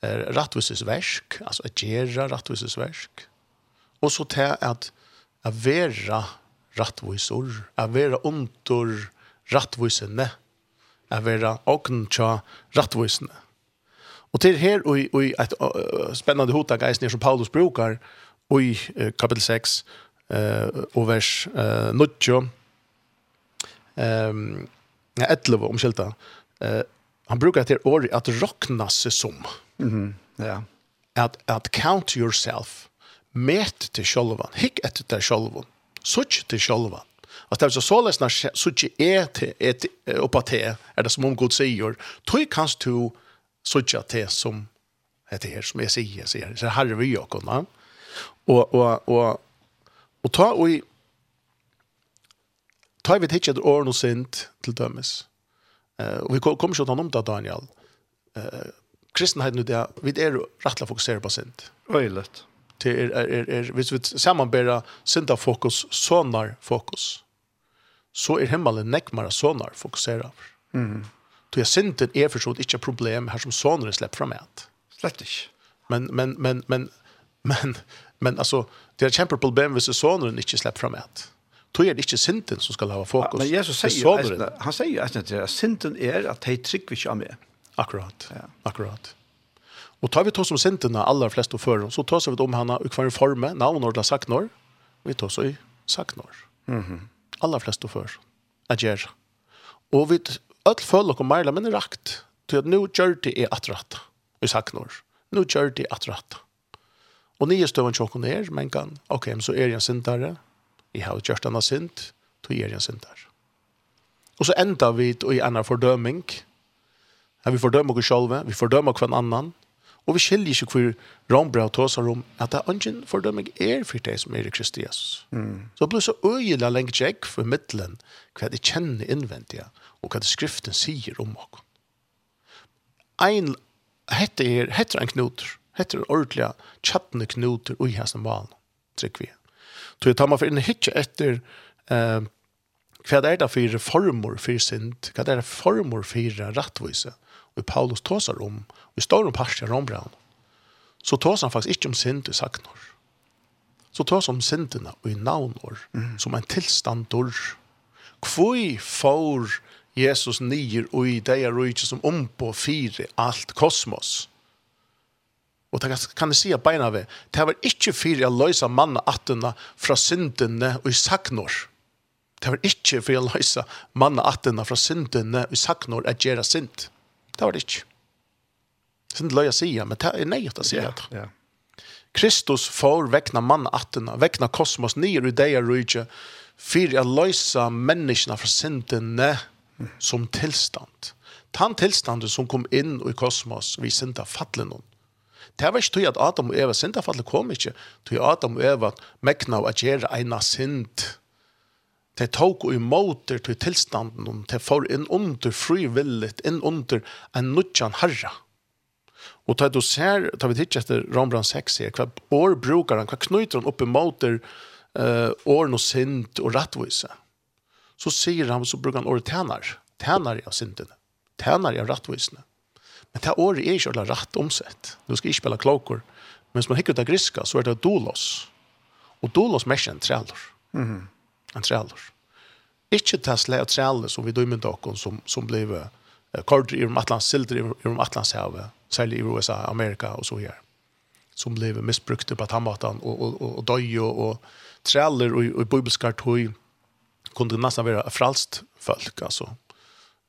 er rattvisens versk, altså at gjøre rattvisens versk. Og så til at a være rattvisor, a være under rattvisene, a vera ogn tja rattvisene. Og Och till og i et ett spännande hota guys som Paulus brukar og i kapitel 6 eh og vers eh nutjo um, 11 omkjelta, skilta. Eh han brukar det året at rokna seg som. Mhm. Ja. at, at count yourself. met til sjolvan, hikk etter til sjolvan, Such til självan. Att det är så således när such är till ett te, är det som om Gud säger. tog kanst du sådär det som heter här som jag säger så här så här vi jag kunna och och och och ta och i ta vi hitchet or no sent till dömes. Eh och vi kommer så ta om det Daniel. Eh kristenheten där vi är rättla fokuserade på sent. Öjligt. Det er, er hvis vi vill sammanbära synda fokus sonar fokus. Så är himmelen näckmara sonar fokuserad. Mm. Då jag syndet är förstått inte problem här som sonen släpp fram ett. Slett inte. Men men men men men men alltså det är kämpa problem hvis sonen inte släpp fram ett. Då är det inte synden som ska ha fokus. Ja, men Jesus säger han säger att det är synden är att hej trick vi kör med. Akkurat. Ja. Akkurat. Och tar vi tar som synderna alla flest och för så tar vi om henne i kvar form namn och sagt norr. Vi tar så i sagt norr. Mhm. Mm -hmm. flest och för. Ajer. Och vi öll føler og mer men er rakt. Til at nå gjør det er atratt. Vi sagt saknar. Nå gjør det er atratt. Og nye støven tjokken er, men kan, ok, så er jeg en sintare. Jeg har gjort denne sint, så er jeg en sintare. Og så enda vi i en fordøming. Ja, vi fordømmer oss selv, vi fordømmer hver annan. Og vi skiljer ikke hvor Rambra og Tåsar om at det er ingen fordømming er for deg som er i Kristi Jesus. Mm. Så det blir så øyelig lenge tjekk for middelen hva det kjenner innvendig. Ja og hva det skriften sier om oss. Ein, hette er, hette er en knuter, hette er ordentlig tjattende knuter i hesten valen, trykker vi. Så jeg tar meg for inn hitje etter eh, hva er det for reformer for synd, hva er det former for rettvise, og Paulus tåsar om, og i står om parstjen rombraun, så tåsar han faktisk ikke om synd i saknar. Så tåsar om syndene og i navnår, mm. som en tilstandor. Hvor får Jesus nyer og i det er rujtje som om på fire alt kosmos. Og det kan jeg si at beina ved, det var ikke fire å løse manna attene fra syndene og i saknor. Det var ikke fire å løse manna attene fra syndene og i saknor at gjøre synd. Det var det ikke. Synd løy å si, men det er nei å si det. Ja, ja. Kristus får vekna manna attene, vekna kosmos nyer i det er rujtje, for å løse menneskene fra syndene og som tilstand. Tan tilstanden som kom inn i kosmos, vi synda fattelen noen. Det var ikke tog at Adam og Eva synda fattelen kom ikke, tog Adam og Eva mekna av at gjøre eina synd. De tok og imoter til tilstanden noen, de får inn under frivilligt, inn under en nudjan herra. Og tar du ser, tar vi titt etter Rombrand 6 her, hva år brukar han, hva knyter han opp imoter uh, åren og synd og rettvise. Mm så sier han, så brukar han året tænar. Tænar av synden. Tænar av rattvisene. Men det året er ikke alle rett omsett. Du skal ikke spille klokker. Men hvis man hikker ut av griska, så er det dolos. Og dolos mer enn trælor. Mm -hmm. En trælor. Ikke tesla og trælor som vi dømmer dere som, som blir uh, kordre i om Atlans, sildre i om Atlantshavet, særlig i USA, Amerika og så her som blev missbrukte på tammatan och och och og, och träller och i bibelskart och kunde det nästan vara folk alltså.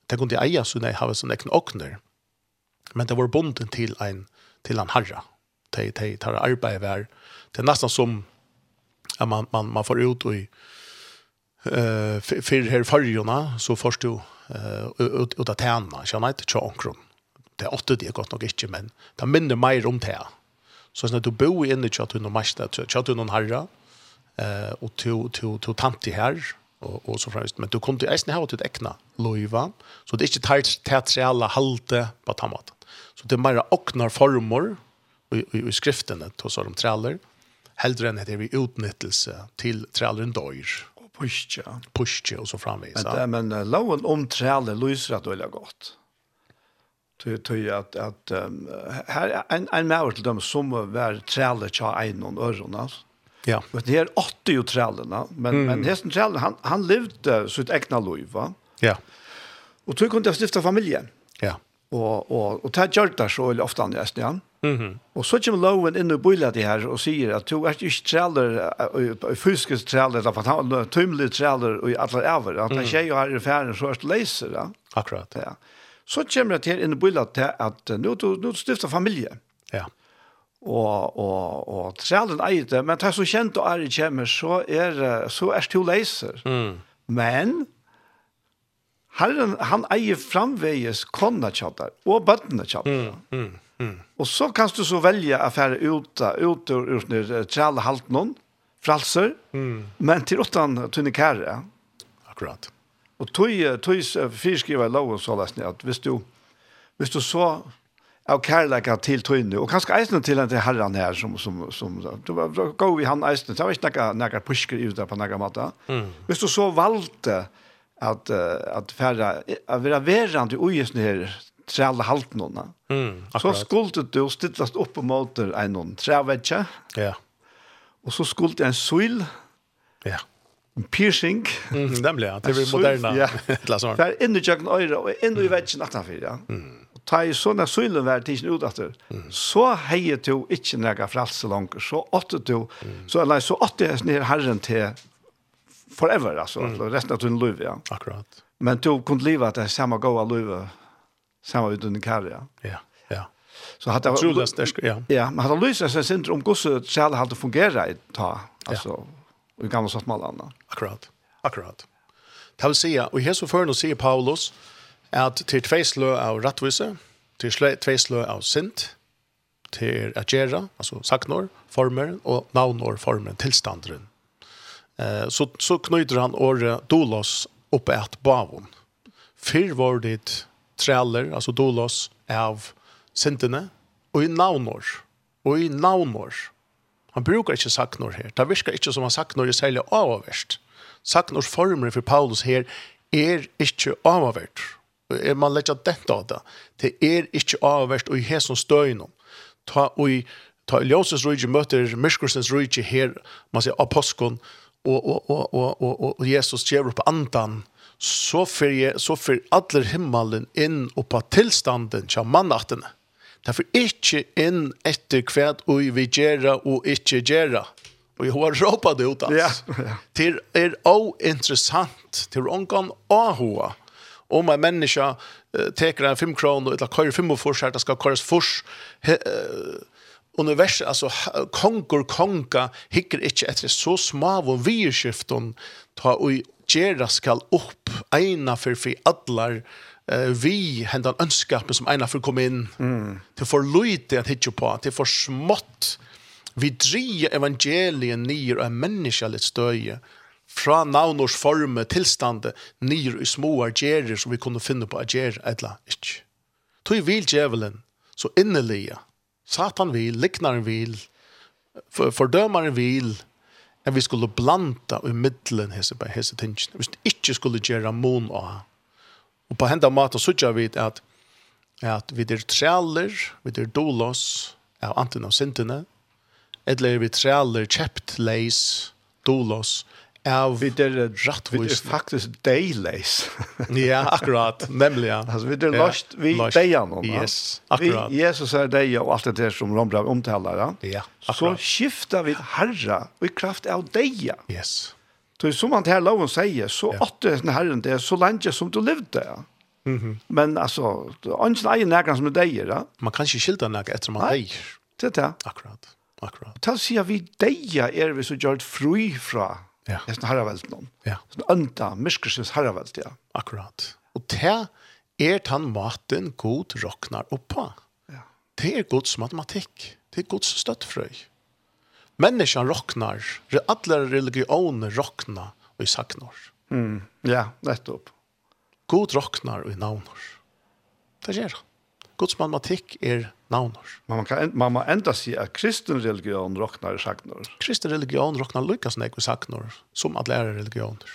Det kunde eja så nei, hava sånne ekne okner. Men det var bonden til en til en herre. De, de tar arbeid var. Det er nesten som at man man man får ut i eh för her förjorna så först du uh, ut ut att tärna känner inte chokron. Det er åtte det godt nog ikke, men det minner mer om det. Så när du bor inne i chatten och masta chatten och herre, eh og to to to tanti här og, og så fremst. Men du kunne eisen ha til ekna loiva, så det er ikke tært teatrale halte på tammat. Så det er mer oknar former i, i, i skriftene til sånne traller, heldre enn at det er utnyttelse til træleren døyr. Og pushja. Pushja og så framvis. Men, men uh, loven om træler lyser at det er godt. Tøy, tøy at, at um, her er en, en maur til dem som var træler tja egnon øron, altså Ja. Men det är 80 trällarna, men mm. men hästen trällen han han levde sitt egna liv va. Ja. Och tog kunde stifta familjen. Ja. Och och och ta gjort så eller när andra ja. Mhm. Och så kommer Lowen in och bullar det här och säger att du är ju träller fuskes träller att han tumlig träller och alla över att han tjejer har i färden så att läsa, ja. Akkurat. Ja. Så kommer det här in och bullar det att nu du nu stiftar familjen og og og trælen eier det, men det er så kjent og er i kjemmer, så er så er to leiser. Mm. Men Herren, han eier framveges konna tjattar og bøttene tjattar. Mm, mm, mm. Og så kan du så velge affære ut, ut ur, ur, ur træle halvt noen, fralser, mm. men til åttan tunne kære. Akkurat. Og tog, tog fyrskriva i loven så løsning at hvis du, hvis du så av kärleka till tynne och kanske eisen till den herran här som som som du var gå vi han eisen det var inte några några pushker ut där på några matta. Mm. Visst du så valde att att färra att vara verande och just ner trälla halt någon. Mm. Så skulle du stillast upp på motor en någon trävetcha. Ja. Och så skulle en soil. Ja. En piercing. Mm, nämligen. Det blir moderna. Ja. Det är inne i jöken öra och inne i vägen attanfyr, ja. Mm ta i sånne sylen var tidsen ut etter, så heier du ikke nega fralse langt, så åtte du, så, eller, så åtte jeg nere herren til forever, altså, mm. resten av din liv, ja. Akkurat. Men du kunne leva det samme gode livet, samme uten i kære, Ja, ja. Så hadde jeg... Trulast, det skal, ja. Ja, men hadde lyst seg sindre om hvordan sjæle hadde fungeret i ta, altså, i gamle sattmålene. Akkurat, akkurat. Det vil si, og i hese førne sier Paulus, at til tveislø av rattvise, til tveislø av sint, til at gjøre, altså saknår, former, og navnår, former, tilstanderen. Eh, så, så knyter han året dolos oppe et bavon. Fyr var dit treller, altså dolos, av sintene, og i navnår, og i navnår. Han brukar ikke saknår her. Det virker ikke som han saknår er særlig avverst. Saknårs former for Paulus her er ikke avverst er man lägger detta av det. Det är inte avvärst och i här som. Ta och i ta Ljoses rujtje möter Myrskursens rujtje här, man säger aposteln och, och, och, och, och, och Jesus ger upp andan så för jag, så för alla himmelen in och på tillstånden till mannatten. Därför inte in efter kvad och vi gera och inte gera. Och jag har ropat det ut alltså. Ja, ja. Det är ointressant. Det är omgång att om en människa uh, teker en fem kronor eller kör fem och försär det ska köras fors eh, univers alltså konkor konka hicker inte efter så små och virskifton ta och gera skall upp ena för för allar uh, vi hendan önskapen som ena för kom in mm. till för lite att hitta på till för smått. Vi drie evangelien nier och en människa lite stöje fra navnors forme tilstande nyr i små agerer som vi kunne finne på ager etla ikkje. Tøy vil djevelen, så innelige, satan vil, liknaren vil, for, fordømaren vil, at vi skulle blanda i middelen hese på hese tingene, hvis vi ikke skulle gjøre mon av han. Og på henda mat så gjør vi at, at vi er trealer, vi er dolos av anten av syndene, eller vi trealer kjept leis, dolos, av vi der rättvist vi faktiskt daylays. ja, akkurat, nemlig Ja. altså vi der lost vi deia om. Yes, akkurat. Vi Jesus er deia og alt det der som Rombrand omtalar, ja. Ja, akkurat. Så skiftar vi herra og i kraft av deia Yes. Så som han här loven sier, så ja. den herren det så lenge som du levde. Ja. Men altså, Men alltså, ikke egen nærkene som er dejer, ja. Man kan ikke skilta näkan etter man dejer. Det er det. Akkurat. Akkurat. Ta sig vi deja er vi så gjort fri fra Ja. Det er sånn noen. Ja. Sånn ønta, myskelsens herrevelt, ja. Akkurat. Og det er den maten god råknar oppa. Ja. Det er gods matematikk. Det er gods støttfrøy. Menneskene råknar, alle religioner råknar og i saknar. Mm. Ja, nettopp. God råknar og i navnar. Det gjør han. Guds matematikk er navnor. Man kan man må enda si at kristen religion roknar i saknor. Kristen religion roknar lykkes nek vi saknor som at lærer religioner.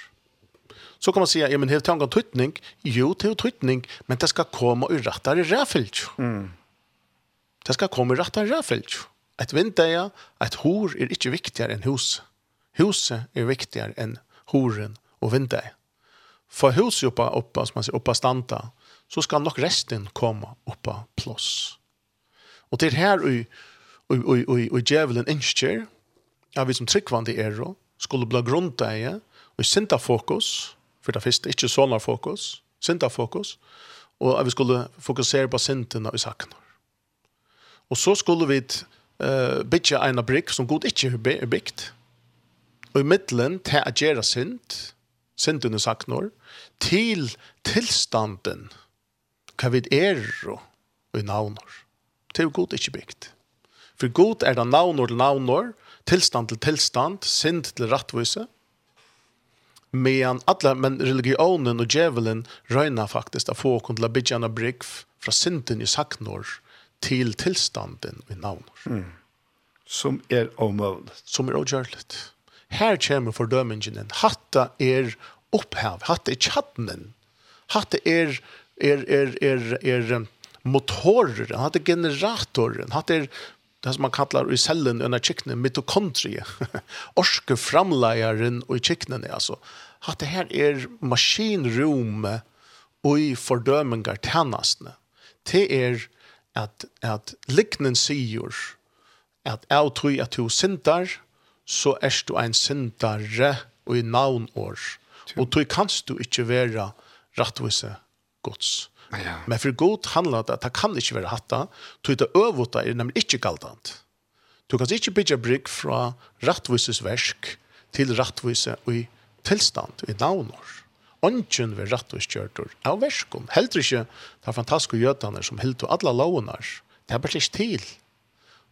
Så kan man si ja, men helt tanken tøytning. jo det er tøytning, men det skal komme i rettare ræfylg. Mm. Det skal komme i rettare ræfylg. Et vindeia, et hor er ikke viktigere enn hus. Huset er viktigere enn horen og vindeia. For huset oppa, oppa, som man sier, oppa standa, så skal nok resten komme opp av plås. Og til her og og og og og djevelen innskjer at vi som tryggvande er og skulle bli grunta i sinta fokus for det første ikke sånne fokus sinta fokus og at vi skulle fokusere på sintene og sakene. Og så skulle vi uh, bygge en brygg som Gud ikke er bygd. Og i middelen til å gjøre sint, sintene sakner, til tilstanden hva vi er og i navnor. Det er god ikke bygd. For god er det navnor til navnor, tilstand til tilstand, synd til rattvise, men alla men religionen og djevelen röjnar faktiskt att få kunna bygga en brygg från synden i saknor till tilstanden i navnor. Mm. Som är omöjligt. Som är ogörligt. Her kommer fördömningen. Hatta er upphäv. Hatta er tjattnen. Hatta är er, er, er, er motorer, han hade generatorer, han er det som man kallar i cellen under kycknen, mitokondrie, orske framleieren og i kycknen, altså. At det her er maskinrummet og i fordømingar tennastene. Det er at, at liknen sier at jeg tror at du syndar, så er du en syndare og i navnår. Og du kanst du ikke være rettvise gods. Ja. Men för god handlar det att det kan inte vara hatta, tog det övåta är nämligen inte galdant. Du kan inte bygga brygg från rattvises versk till rattvise i tilstand, i navnår. Ongen ved rattviskjørtur av verskom. Heldur ikke det fantastiske gjøtene som hilder alla launar. Det er bare ikke til.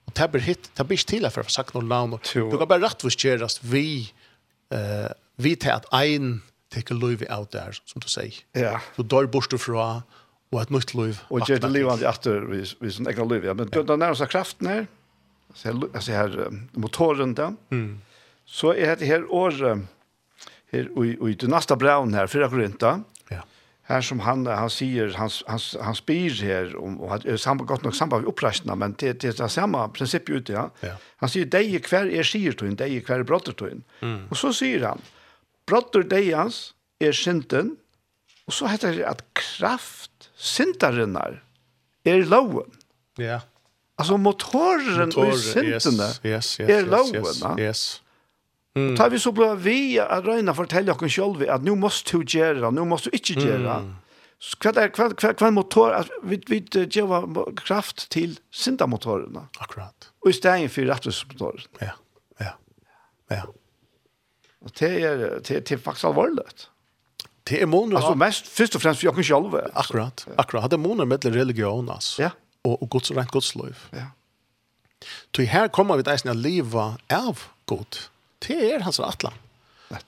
Og det er bare hit, det er bare ikke til for å sagt noen launar. Du kan bare rattviskjøres vi, uh, vi til at ein teker løyve av der, som du sier. Ja. Du dør bort fra, og et nytt liv. Og gjør det livet etter, hvis en egen liv, ja. Men ja. da nærmer seg kraften her, altså her, motoren da, mm. så er det her året, her, og i det neste braun her, 4 korinta, ja. her som han, han sier, han, han, han spyr her, om, og han er samme, godt nok samme med oppreisene, men det, det er det samme prinsippet ute, ja. ja. Han sier, deg hver er sier tøyen, deg hver er brotter tøyen. Mm. Og så sier han, brotter deians er synden, og så heter det at kraft syndarinnar er loven. Ja. Yeah. Altså motoren Motor, i syndene yes, yes, yes, er loven. Yes, yes, yes. Mm. Tar vi så blir vi at Røyna forteller oss selv at nå måste du gjøre, nå måste du ikke gjøre. Mm. Hva er hva, hva, hva motor, at vi, vi gjør kraft til syndamotorene. Akkurat. Og i stedet for rettelsesmotorene. Ja, ja, ja. Og det er, det, er, det er faktisk alvorlig. Det er måneder... Altså mest, først og fremst, for jeg kan selv. Akkurat, ja. akkurat. Det er måneder mellom religion, altså. Ja. Og, og gods, rent godsløyv. Ja. Så her kommer vi til å leve av god. Det er hans atlan.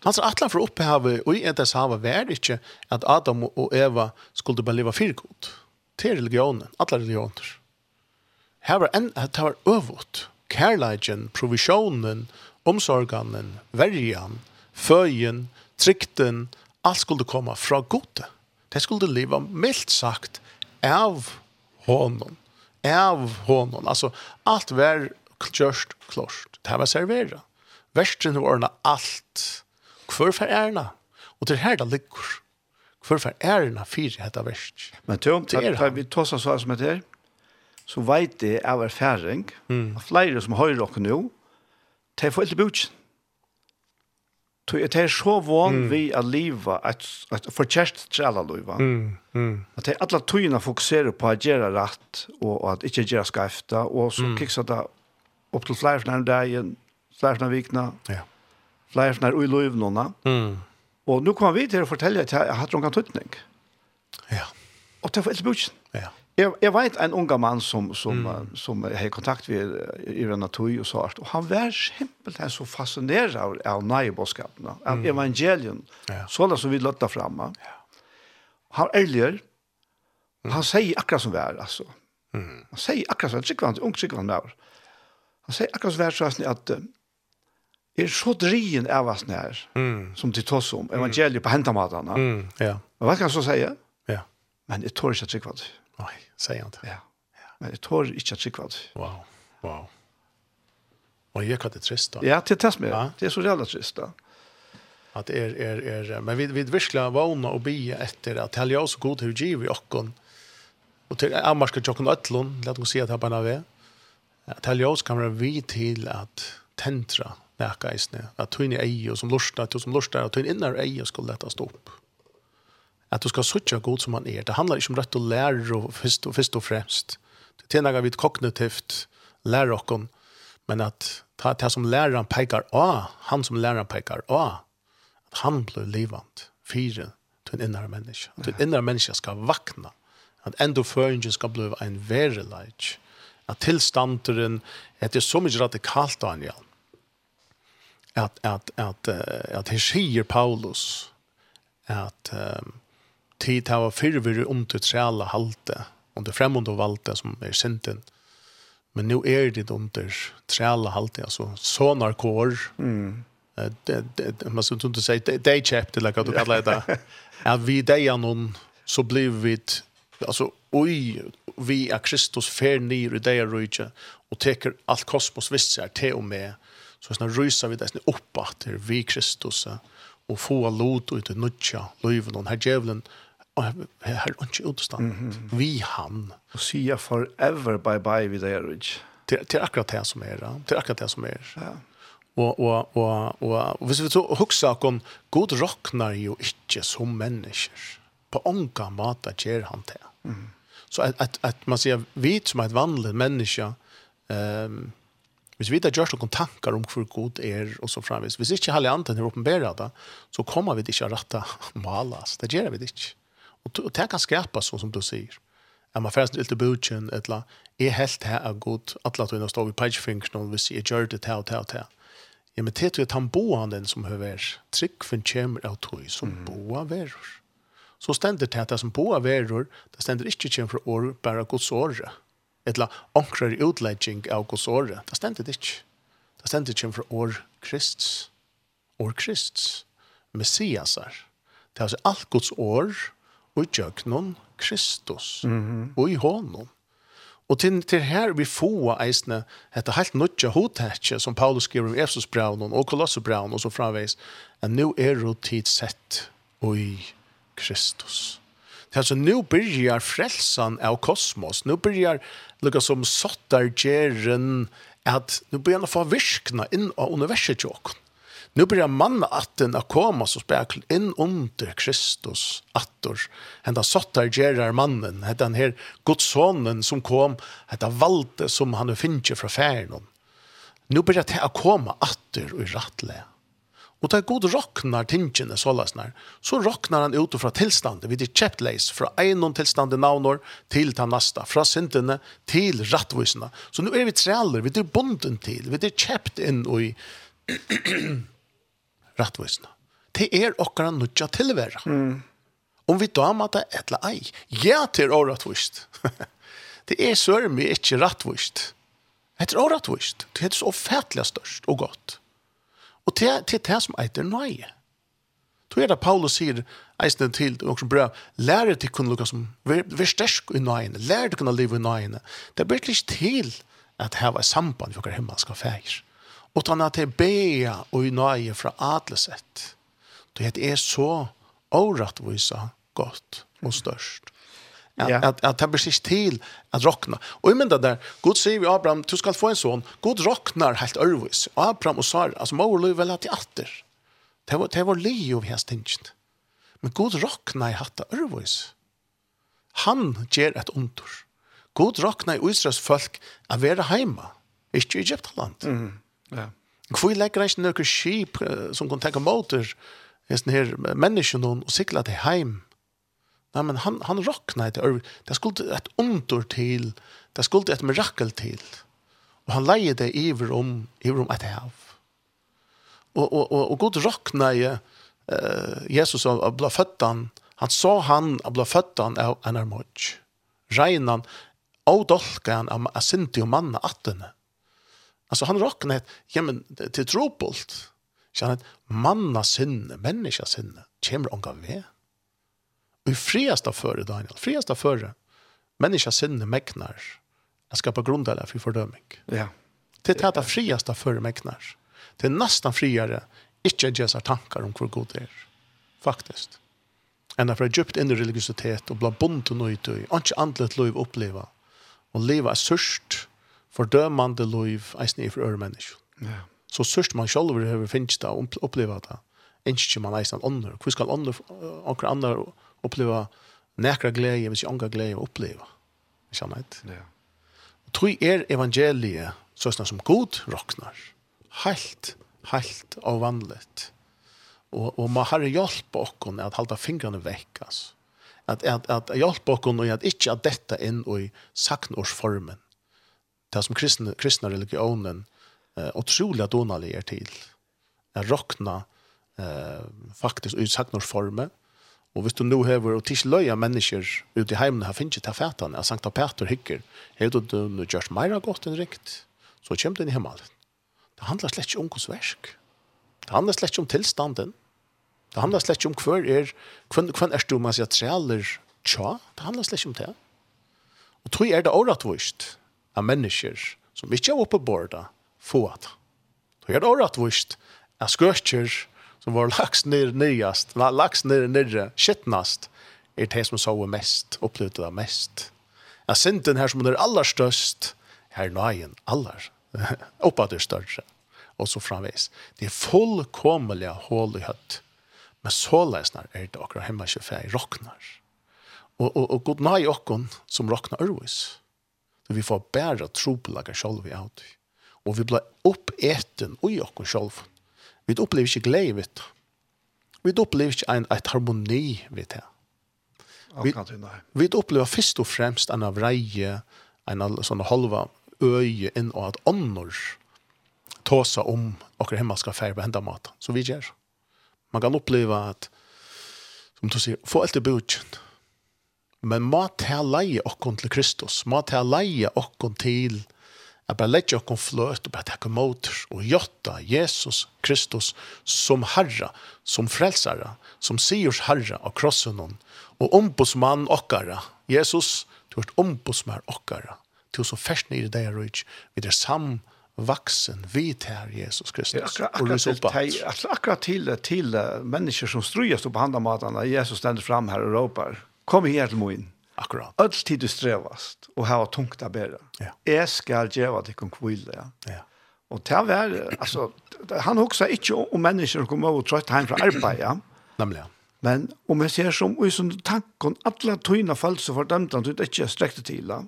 Hans atlan for opphavet, og i ettes havet, var ikke at Adam og Eva skulle bare leve for god. Det er religionen, alle religioner. Her var en, det var øvått. Kærleiken, provisjonen, omsorganen, verjan, føyen, trykten, alt skulle komme fra gode. Det skulle leva mildt sagt av honom. Av honom. Alltså, allt var kjørst klart. Det var servera. Versten var ordna allt. Hvorfor erna? Og til her det ligger. Hvorfor erna fyrir hetta verst? Men tøm, tar vi tåsa så som heter, så vet det av erfaring, mm. flere som hører dere nå, det er for eldre bøtjen. Det er så vann vi er livet, at, at forkjært trela livet. Mm, mm. At det er alle tøyene fokuserer på å gjøre rett, og, at ikke gjøre skafta, og så mm. kikser det opp til flere flere dagen, flere flere vikene, ja. flere flere ui noen. Mm. Og nå kommer vi til å fortelle at jeg har hatt noen tøytning. Ja. Og det er for eldre bøtjen. Ja. Jeg, jeg vet en ung mann som som mm. som har kontakt med i den natur och sånt og han var simpelt så fascinerad av, av nøyebåskapene, av mm. evangelion. Ja. sånn som vi løtta framma. Ja. Han älger. Mm. Han sier akkurat som vär alltså. Mm. Han sier akkurat så tryggvann, ung tryggvann der. Han sier akkurat som vi er, sånn at uh, er så drien av oss när mm. som de tås om evangeliet mm. på häntamatarna. Mm. Ja. Men hva kan jag så si? Ja. Men jeg tror ikke inte tjekvant. Mm. Nei, sier han det. Ja. Men jeg tår ikke at sikva det. Wow, wow. Og jeg kan det trist da. Ja, det test med. Ja. Det er så jævla trist da. At er, er, er, men vi, vi virkelig vana og bi etter at helga oss god hur giv i okken. Og til amarska jokken Øtlund, let oss si at her bare ved. At helga oss kan være vi til at tentra nækka eisne. At tunne eie og som lustar, og som lustar, og tunne innar eie skulle letta stå opp att du ska söka god som han er. Det handlar inte om rett och lære och först og först och främst. Det tjänar vi kognitivt lærer och men att ta det som läraren pekar a, han som läraren pekar a, att han blir livant. Fyra til en innere människa. Att en inre menneske ska vakna. Att ändå föringen ska bli en verlig. at tilstanderen, att det er så mye radikalt Daniel. Att, att, att, att, at her sier Paulus att um, tid hava fyrr under träla halte under främmande valte som er sinten. Men nu er det under träla halte altså sånar kår. Mm. Det det man skulle inte säga det det chapter like du kalla det. Att vi där någon så blir vi alltså oj vi är Kristus fer ner i det rike och teker allt kosmos visst sig till och med så såna rysa vi där uppe att vi Kristus. Mm og få lot ut i nutja, løyven og her djevelen, her er ikke utstand. Mm -hmm. Vi han. Og sier forever bye-bye vid det, ikke? Det er akkurat det som er, det er akkurat det som er. Ja. Og, og, og, og, og hvis vi så husker om, god råkner jo ikke som mennesker. På ånka måte gjør han det. Mm. Så at, at, at man sier, vi som er et vanlig menneske, um, Hvis vi da gjør noen tankar om hvor god er og så framvis, hvis ikke hele anden er åpenbæret det, så kommer vi ikke å rette malas. Det gjør vi ikke. Og, og det kan skapa sånn som du sier. Er man færre til budgen, eller er helt her er god, at la og stå i pagefingeren, hvis jeg gjør det til og til og til. Ja, men det er han boan den som høver, trygg for en kjemmer av tog som mm. boa verur. Så stender det at det som boa verur, det stender ikke kjemmer for år, bare gods året etla onkrar utlegging av gos året. Det stendet ikke. Det stendet ikke fra år krists. År krists. Messiasar. Det er altså alt Guds år og jøknon Kristus mm -hmm. og i honom. Og til, til her vi få eisne dette helt nødja hodtetje som Paulus skriver om Efsos braun og Kolosse braun og så framveis at nu er det tidssett og i Kristus. Alltså nu börjar frälsan av kosmos. Nu börjar lika som sottar gärren at nu börjar få virkna in av universet och Nu börjar manna atten att komma så spärkel in under Kristus attor. Hända sottar gerar mannen, hända den här godsonen sonen som kom, hända valde som han finner från färden. Nu börjar det att komma attor och rattle. Og da god råknar tingene så. Så råknar han ut fra tilstande, vi er kjept leis, fra einon tilstande navnår til ta nasta, fra syndene til rattvisene. Så nå er vi trealer, vi er bonden til, vi er kjept inn i rattvisene. Det er okkara nudja tilværa. Mm. Om vi dama det etla ei. Ja, til er årettvist. det er sørmi ikke rattvist. Det er årettvist. Det er så fætlig størst og godt. Og det er det som eiter nøye. Så er det Paulus sier eisen til og som bra, lærer til kunne lukka som vær stersk i nøyene, lærer til kunne leve i nøyene. Det blir ikke til at her var samband for hver himmelska feir. Og tann at det bea og i nøye fra adlesett. Det er så årettvisa godt og størst. Att, ja. att, ta han precis till att rockna. Och i mynda där, Gud säger vi Abraham, du ska få en son. Gud rocknar helt örvis. Abraham och Sara, alltså mor löv väl i atter. Det var, det var Leo vi har tinget. Men Gud rocknar i hatta örvis. Han ger ett ontor. Gud rocknar i Israels folk att vara hemma. Ikke i Egyptaland. Mm. Ja. Hvor legger han ikke noen skip som kan tenke måter, hesten her menneskene, og sikla til heim Nei, men han, han råkna etter, det skulle et under til, det skulle et mirakel til. Og han leie det iver om, iver om et hav. Og, og, og, og god råkna i uh, Jesus av, av blaføttan, han sa han av blaføttan av en armodj. Reinan, og dolkan av, av sinti og manna attene. Altså han råkna et, ja, men til trobult, kjennet manna sinne, menneska sinne, kjemmer omgav ved i friasta före Daniel, friasta före. Människa sinne mäknar att skapa grundare för fördömning. Ja. Det är det friasta före mäknar. Det är nästan friare, inte dessa tankar om hur god det är. Faktiskt. Ända för djupt in i religiositet och bli bunt och ytöj. Och inte andligt liv uppleva. Och leva är sörst, fördömande liv är ni för öre människor. Ja. Så sörst man själv behöver finnas det och uppleva det. Inte man är sån ånder. Hur ska ånder, åker andra oppleva nekra glede, hvis jeg ånga glede oppleva. Ikke annet? Ja. Og tog er evangeliet sånn som god råknar. Helt, helt og vanligt. Og, og man har hjelp okkon at halda fingrene vekk, altså. At, at, at hjelp okkon og at ikke at dette inn og i saknårsformen. Det som kristne, kristne religionen eh, utrolig donalig er til. At råkna eh, faktisk i saknårsformen, Og hvis du nå hever og tis løya mennesker ute i heimen har finnet til fætene, at Sankta Peter hykker, har du nå gjørs meira godt enn rikt, så kommer du inn i himmelen. Det handler slett ikke om hos versk. Det handler slett ikke om tilstanden. Det handler slett ikke om hver er, hver, hver er du man sier trealer tja, det handler slett ikke om det. Og tog er det åretvist av mennesker som ikke er oppe på bordet, få at. Tog er det åretvist av skørkjer, som var lagst ner nyast, lagst ner nere, skittnast, er det som sover mest, opplevde det mest. Ja, synden her som er aller størst, her nøyen aller, oppa det større, og så framvis. Det er fullkomliga hål i høtt, men så lesnar er det akkurat hemma kjøfei råknar. Og, og, og god nøy okkon som rocknar ørvis. Så vi får bæra tropelaga sjolv i av Og vi blir oppeten ui okkon sjolven Vi opplever ikke glede ved det. Vi opplever ikke en, et harmoni ved det. Vi, vi opplever først og fremst en av reie, en av sånne halva øye inn og at ånder tåsa om okre skal færg på hendan mat, så vi gjør. Man kan oppleve at, som du sier, få alt i budgen. Men må ta leie okkon til Kristus, må ta leie okkon til at bare lette oss fløt og bare takke motor og jotta Jesus Kristus som herra, som frelsare, som sigurs herra av krossen og ombudsmann okkara. Jesus, du er ombudsmann okkara. Du som først nere deg er rujt, vi er sam vaksen vid Jesus Kristus. Ja, akkurat, akkurat, akkurat til, til, til mennesker som strøyest på handa Jesus stender fram her og råper, kom her til moen. Akkurat. Öll tid du strevast och ha tungt att bära. Ja. Jag ska geva dig kon kvilla. Ja. Och där var alltså han också inte om människor kommer och trött hem från arbete, ja. Nämligen. Men om jag ser som i som tanken alla tyna falsa fördömda du inte sträckte till. Ja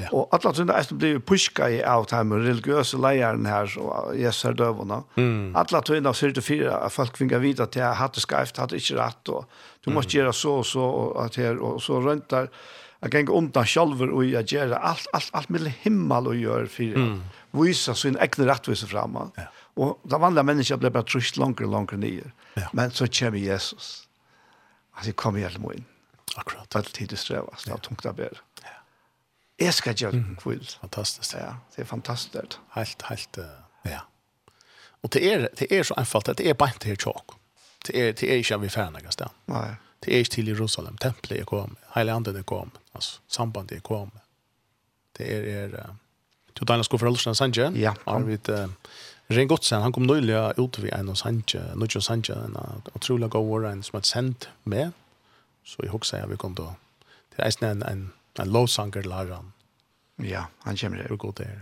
Ja. Og alle tunna er som blir puska i av dem, religiøse leieren her, og Jesus er døvende. Mm. Alla tunna ser til fire, at folk finner videre at jeg hadde skreft, hadde ikke rett, og du må mm. gjøre så og så, og, at her, og så rundt der, jeg kan undan sjalver og jeg gjør alt, alt, alt mellom himmel og gjør fire. Mm. Vise sin egne rettviser fremme. Ja. Og det vanlige mennesker blir bare trusht langere og langere nye. Ja. Men så kommer Jesus. Altså, jeg kommer må inn. Akkurat. Det er tid det strevast, det er tungt å bære. Ja. Jeg skal gjøre mm. kvill. Fantastisk. Ja, det er fantastisk. Helt, helt, ja. Og det er, det er så enkelt at det er bare til tjåk. Det er, det er ikke vi ferdig noen sted. Nei. Det er ikke til Jerusalem. Tempelet er kommet. Hele anden er kommet. Altså, sambandet er kommet. Det er, er Du Daniel skulle forholde seg Sanje. Ja. Har vi et, uh, Ren Godsen, han kom nøylig ut ved en av Sanje, Nudjo Sanje, en utrolig god år, en som er sendt med. Så jeg husker jeg vi kom til, det er en, en en lovsanger lar han. Ja, han kommer her. Hvor god det er.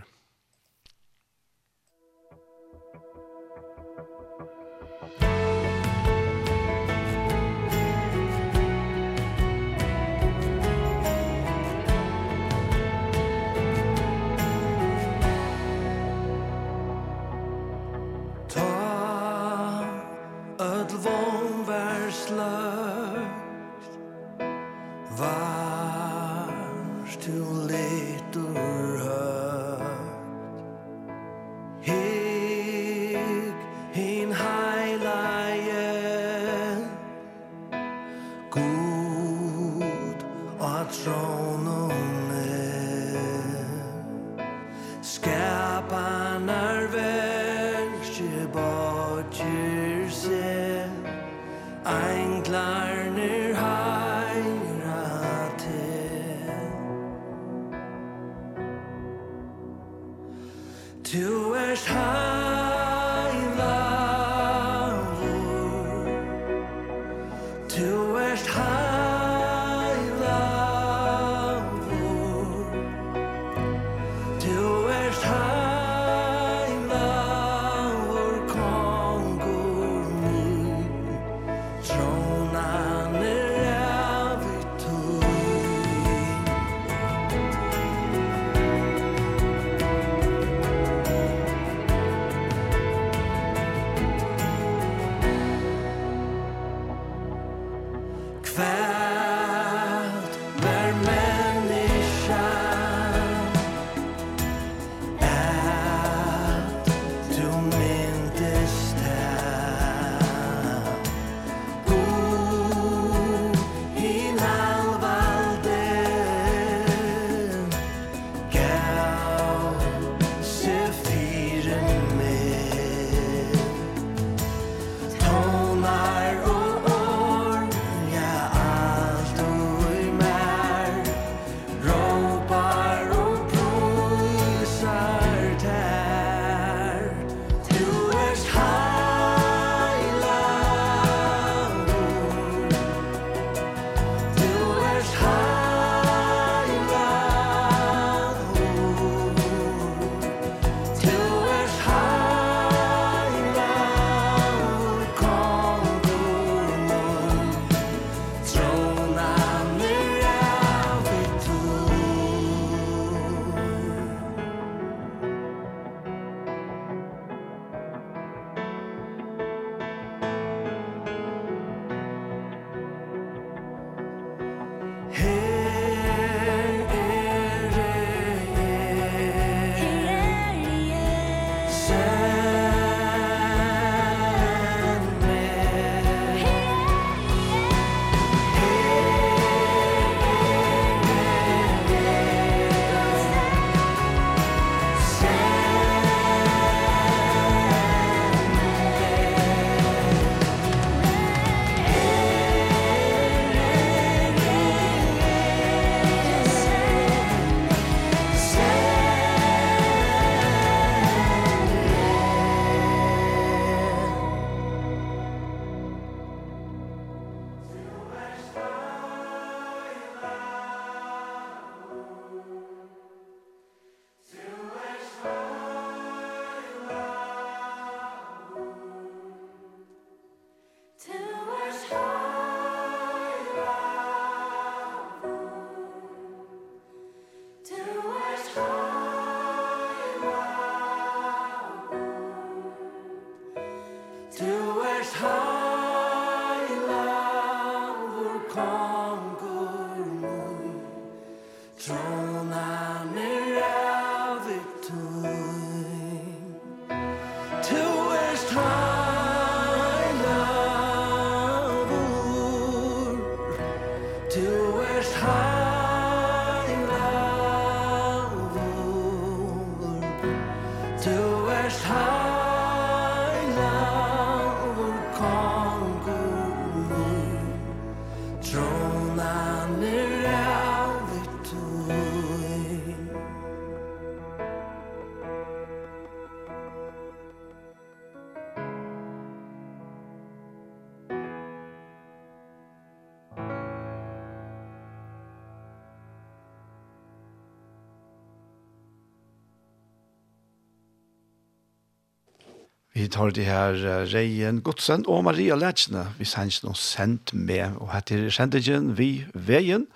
tar det her Reien Godsen og Maria Letsne. Vi sender noen sendt med, og heter sendingen Vi Veien.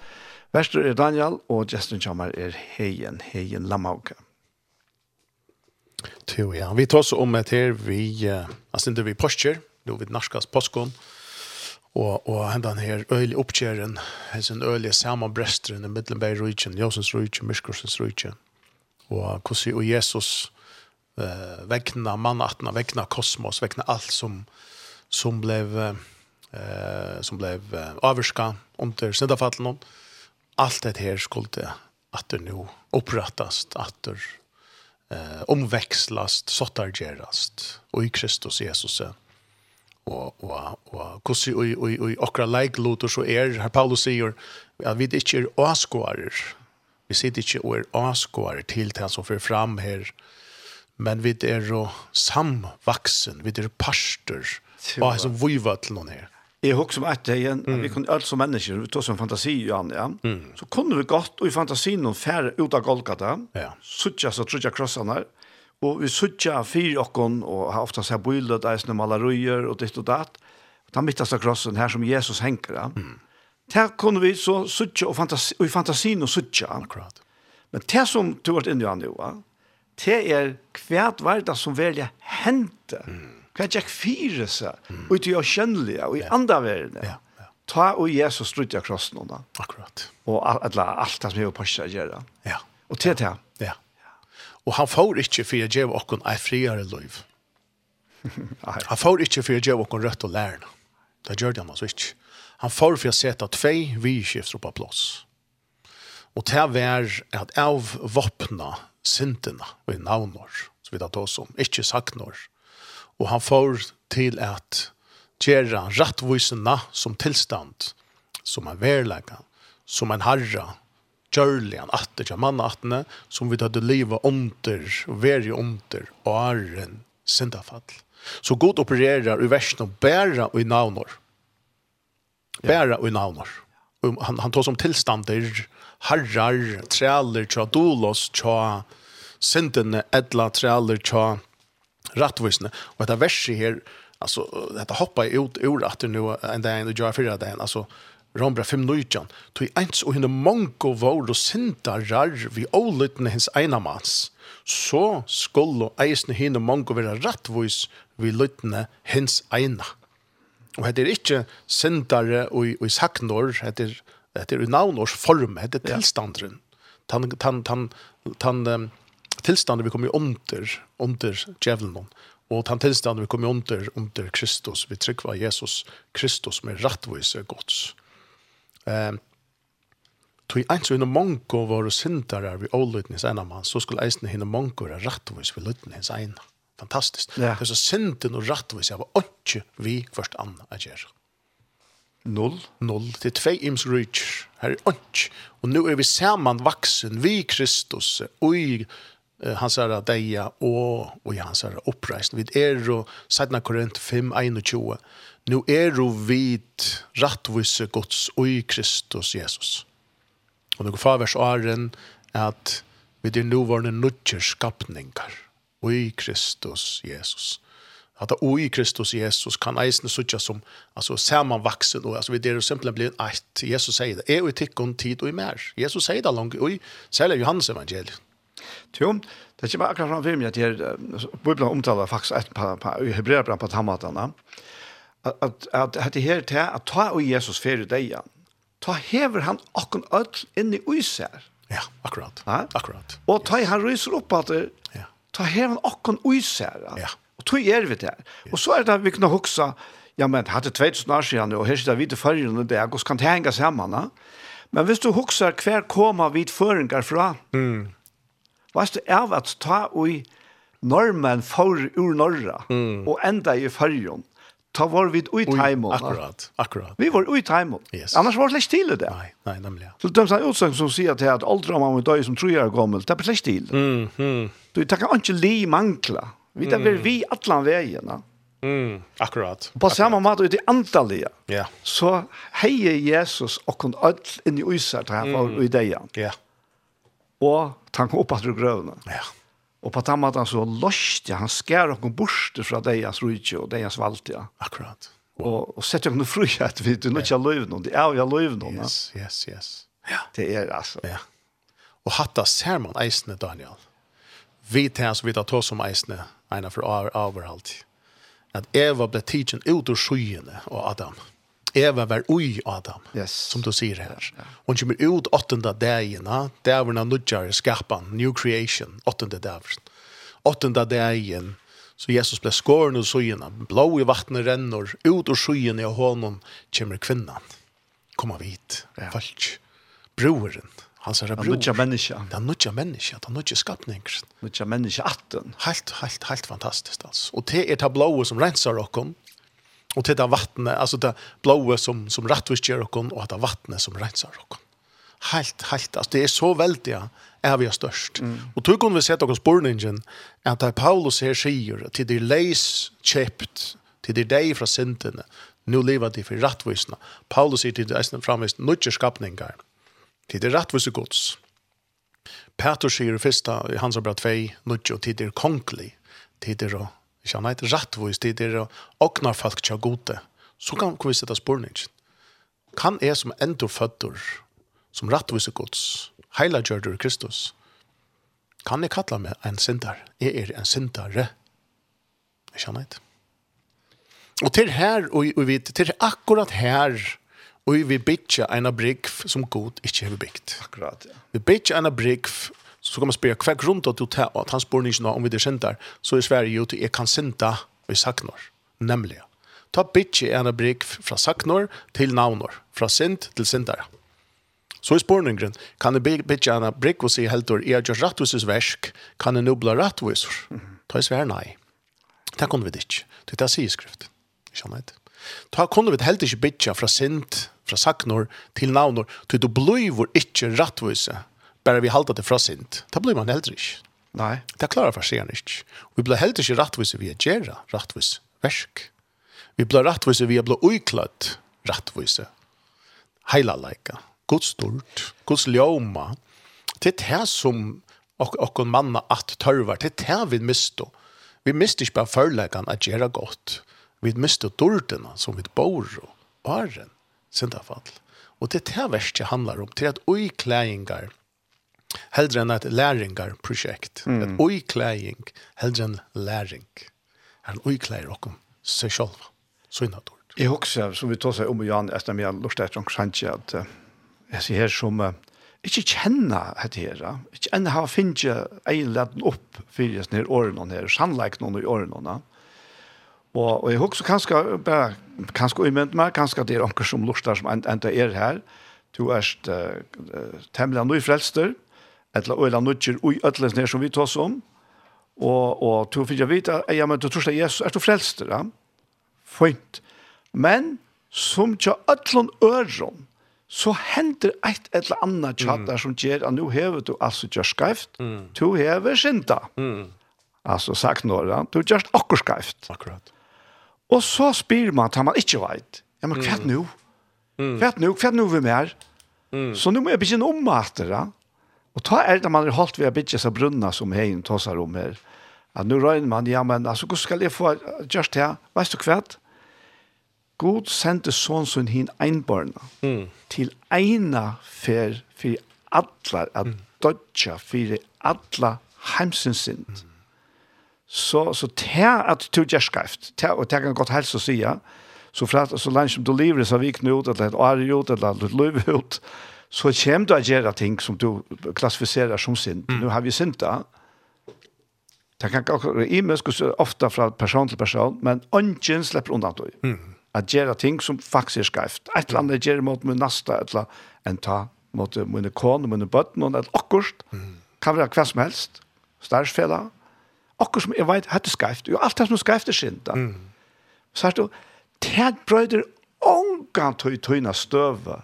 Verstur er Daniel, og Justin kommer er Heien, Heien Lamauke. Jo, ja. Vi tar oss om et her, vi, altså ikke vi postjer, nå vi Narskas postkon, og, og henda her øylig oppkjeren, hesen øylig samanbresteren i Middelberg-Rujtjen, Josens Rujtjen, Myskorsens-Rujtjen, og hvordan og Jesus eh väckna mannattna väckna kosmos väckna allt som som blev eh som blev eh, överska under syndafallen allt det här skulle att det nu upprättas att eh omväxlast sottargerast och i Kristus Jesus og og og kussi og og og okra like lutur så er her Paulus sier at vi ikkje er askoarar. Vi sitter ikkje og er askoarar til det som fer fram her men vi er jo samvaksen, vi er parster, og altså vi var til noen her. Jeg husker om etter igjen, mm. vi kunne alt som mennesker, vi tog som fantasi Jan, ja. Mm. så kunne vi godt, og i fantasien noen færre ut av Golgata, ja. suttja så trudja krossene her, og vi suttja fire okkon, og har ofta seg bøylet, eisne malerøyer, og ditt og datt, og den midtaste krossen her som Jesus henker, ja. Mm. Der kunne vi så suttja, og, fantasi, og i fantasien og suttja. Akkurat. Men det som du har vært inne i han jo, ja, det er hvert var det som velja hente. Mm. Hva er fire seg, og i å kjønnelige, og i andre verden. Ja. ja. Ta og Jesus strutt av krossen da. Akkurat. Og alt, alt det som er på seg gjør Ja. Og til det. Ja. Og han får ikke for å gjøre oss en friere liv. han får ikke for å gjøre oss rødt og lærne. Det gjør det han altså ikke. Han får for å sette tvei vidskifter på plass. Og til å at av våpnet syndene og i navnår, så vidt at oss om, ikke saknår. Og han får til at gjøre rettvisene som tilstand, som en verleggen, som en herre, gjørlig en atter til mannattene, som vi hadde livet under, og veri under, og æren syndafall. Så god opererer i versen og bæra og i navnår. Bæra og i navnår. Han, han tar som tilstander, harrar, trealer, tja dolos, tja syndene, edla, trealer, tja rattvisne. Og dette verset her, altså, dette hoppar ut ur at det nu en dag enn du gjør fyrir dagen, altså, Rombra 5 nøytjan, tog eins og henne mongo vår og sindarar vi ålytne hins einamans, så skulle eisne henne mongo vera rattvois vi lytne hins eina. Og hette er ikkje sindare og i saknor, hette er Det er navnårs form, det er tilstanderen. Tan, tan, tan, tan, um, tilstanden vi kommer under, under djevelen. Og tan tilstanden vi kommer under, under Kristus. Vi trykker Jesus Kristus med rattvise gods. Um, Tui eins og hinn monko våre syndare vi ålutnis ena mann, så skulle eisne hinna monko er rattvis vi lutnis ena. Fantastiskt. Ja. Det er så synden og rattvis jeg var ikke vi først anna a gjøre. Null. Null. Det er tvei ims rujtjer. Her er onk. Og nu er vi saman vaksen, vi Kristus, og ui hans herre deia og i hans herre oppreisen. Vi er jo, sætna korint 5, 21. Nu er jo vid rattvise gods og i Kristus Jesus. Og nu favers åren at vi er nuvarende nutjer skapningar og i Kristus Jesus att o i Kristus Jesus kan eisne sucha som alltså sammanvaxen och alltså vi det är simpelt blir att Jesus säger det är ju tikkon tid och i mer Jesus säger det långt och i säljer Johannes evangeliet Jo, det kommer akkurat fram för mig att här Bibeln omtalar faktiskt ett par par hebreerbrev på tamatarna att att att det här till att ta och Jesus för dig. Ta hever han och öll inn i uisär. Ja, akkurat. Ja? Akkurat. Och ta han ryser upp att ja. ta hever han och uisär. Ja tog er vi der. Og så er det vi kunne huske, ja, men hadde 2000 år siden, og her sitter vi til førjene der, og så kan det henge sammen. Ne? Men hvis du husker hver koma vi føringer fra, mm. hva er det av at ta og normen for ur norra, mm. og enda i førjen, ta var vi ut heimån. Akkurat, akkurat. Vi var ut heimån. Yes. Annars var det ikke til det. Nei, nei, nemlig. Så det er en utsang som sier til at aldra man må døy som tror jeg er gammel, det er ikke til. Mm, mm. Du, det kan ikke li mangla. Vi tar väl vi alla vägarna. Mm, akkurat. På samme måte ut i antalliga. Ja. Yeah. Så heier Jesus og kun öll inn i ösar til på for i dejan. Ja. Yeah. Och tank at du gröna. Ja. Og på samma mat så lost han skær och borste från deias rutje og deias valtia. Akkurat. Wow. Og, och sätter hon fri att vi du inte löv noen, Det är jag löv någon. Yes, yes, yes. Ja. Det er altså. Ja. Og hatta ser man eisne Daniel. Vi tar så vi tar som om eisne ena for overhalt. At Eva ble tidsen ut ur skyene av Adam. Eva var ui Adam, yes. som du sier her. Ja. Hun kommer ut åttende dagene, dagene nødgjør skapen, new creation, åttende dagen. Åttende dagen, så Jesus ble skåren ur skyene, blå i vattnet renner, ut ur skyene av hånden kommer kvinnan. Kom av hit, ja. folk, broren. Ja Hans er bror. Nutja menneska. Den nutja menneska, den nutja skapninger. Nutja menneska atten. Helt, helt, helt fantastiskt altså. Og det er det blåa som rensar okkom. og det är vattnet, altså det blåa som, som rattvisger okkom og det vattnet som rensar okkom. Helt, helt, altså det er så veldig, ja, er vi störst. Mm. Og tog kunne vi sett okkom spurningen, at det Paulus her sier, til de leis kjept, til de deg fra syndene, Nu lever de for rattvisna. Paulus sier til de eisne framvist nutja skapningar. Tid er rettvise gods. Peter sier først i hans bra 2, nudje, og tid er kongelig. Tid er å, ikke annet, rettvis, tid er å folk til gode. Så kan vi sitte spørning. Kan jeg som endur føtter, som rettvise gods, heila gjørder Kristus, kan jeg kalla meg en syndar? Jeg er en syndare. Ikke annet. Og til her, og, og vi, til akkurat her, Og vi bytja en brygg som god ikke har byggt. Akkurat, ja. Vi bytja en brygg, så kan man spørre hva grunn til at du tar, at han spør ikke noe om vi det sender, så er Sverige jo til jeg kan sende vi saknar, nemlig. Ta bytja en brygg fra saknar til navnor, fra sent til sendere. Så i spårningen kan det bytja en brygg og si helt år, jeg gjort rattvises versk, kan jeg nubla rettviser? Ta i svær nei. Det kan vi ikke. Det er det sier skriften. Ikke annet. Ta kunne vi helt ikke bytja fra sint, fra saknor til navnor, til du bliver ikke rattvise, bare vi halda det fra sint. Da blir man heller ikke. Nei. Det klarer for seg ikke. Vi blir heller ikke rattvise via gjerra, rattvise versk. Vi blir rattvise via blir uiklad rattvise. Heila leika. Guds stort, Guds ljoma. Det er det som og og manna at tørvar til tær við mistu. Vi mistu ikki bara førleikan at gera gott. Vi miste dårdene som vi bor og åren, syndafall. Og det er det verste handler om, til at øyklæringar, heldre enn et læringar-prosjekt, mm. et øyklæring, heldre enn læring, er en øyklærer okkom seg sjálf, syndadord. Jeg husker, som vi tar seg om og Jan, etter meg lort etter om Sanchi, at uh, jeg ser her som, uh, ikke kjenne dette her, uh, ikke enda har finnet egenleden opp for disse årene her, sannleik noen i årene her, Og, og jeg husker kanskje, bare, kanskje umynt meg, kanskje det er anker som lortar som enda er her. Du er uh, temmelig nøy frelster, eller øyla nødger ui ødlens ned som vi tås om. Og, og du finner jeg vite, ja, men du tror det Jesus, er du frelster, ja? Fint. Men, som tja ødlen øron, så hender eit eller annet tjatt mm. som gjør at nå hever du altså gjør skreft, mm. du hever synda. Mm. Altså sagt nå, ja? du gjør akkur skreft. Akkurat. Og så spyr man til man ikke vet. Ja, men hva er det nå? Hva er det nå? Hva er det nå vi mer? Mm. Så nå må jeg begynne om at det da. Og ta er det man har holdt ved å bygge seg brunner som heien tosser om her. At nå røyner man, ja, men altså, hvordan skal jeg få just her? Vet du hva? God sendte sånn som hin einbarna mm. til eina fer for atla, at mm. dodja for atla heimsins synd. Mm. Så, så tär at du gjør skreft, og det kan godt helst å si, så for at så langt som du lever så vi knut, eller et år ut, eller et løv ut, så kommer du å gjøre ting som du klassifiserer som synd. Mm. Nå har vi synd da, Det kan gå i mig så ofta från person till person, men ungen släpper undan då. Mm. At gjøre ting som faktisk er skevt. Ett eller annet gjør mot min nästa eller en ta mot mina kone, och bøtten, bötten och ett akkurst. Mm. Kan være hva som helst. Starsfälla akkur som jeg vet hette skreft, Jo alt det som skreft er skjent. Mm. Så er det, det brøyder ångan tøy tøyna støve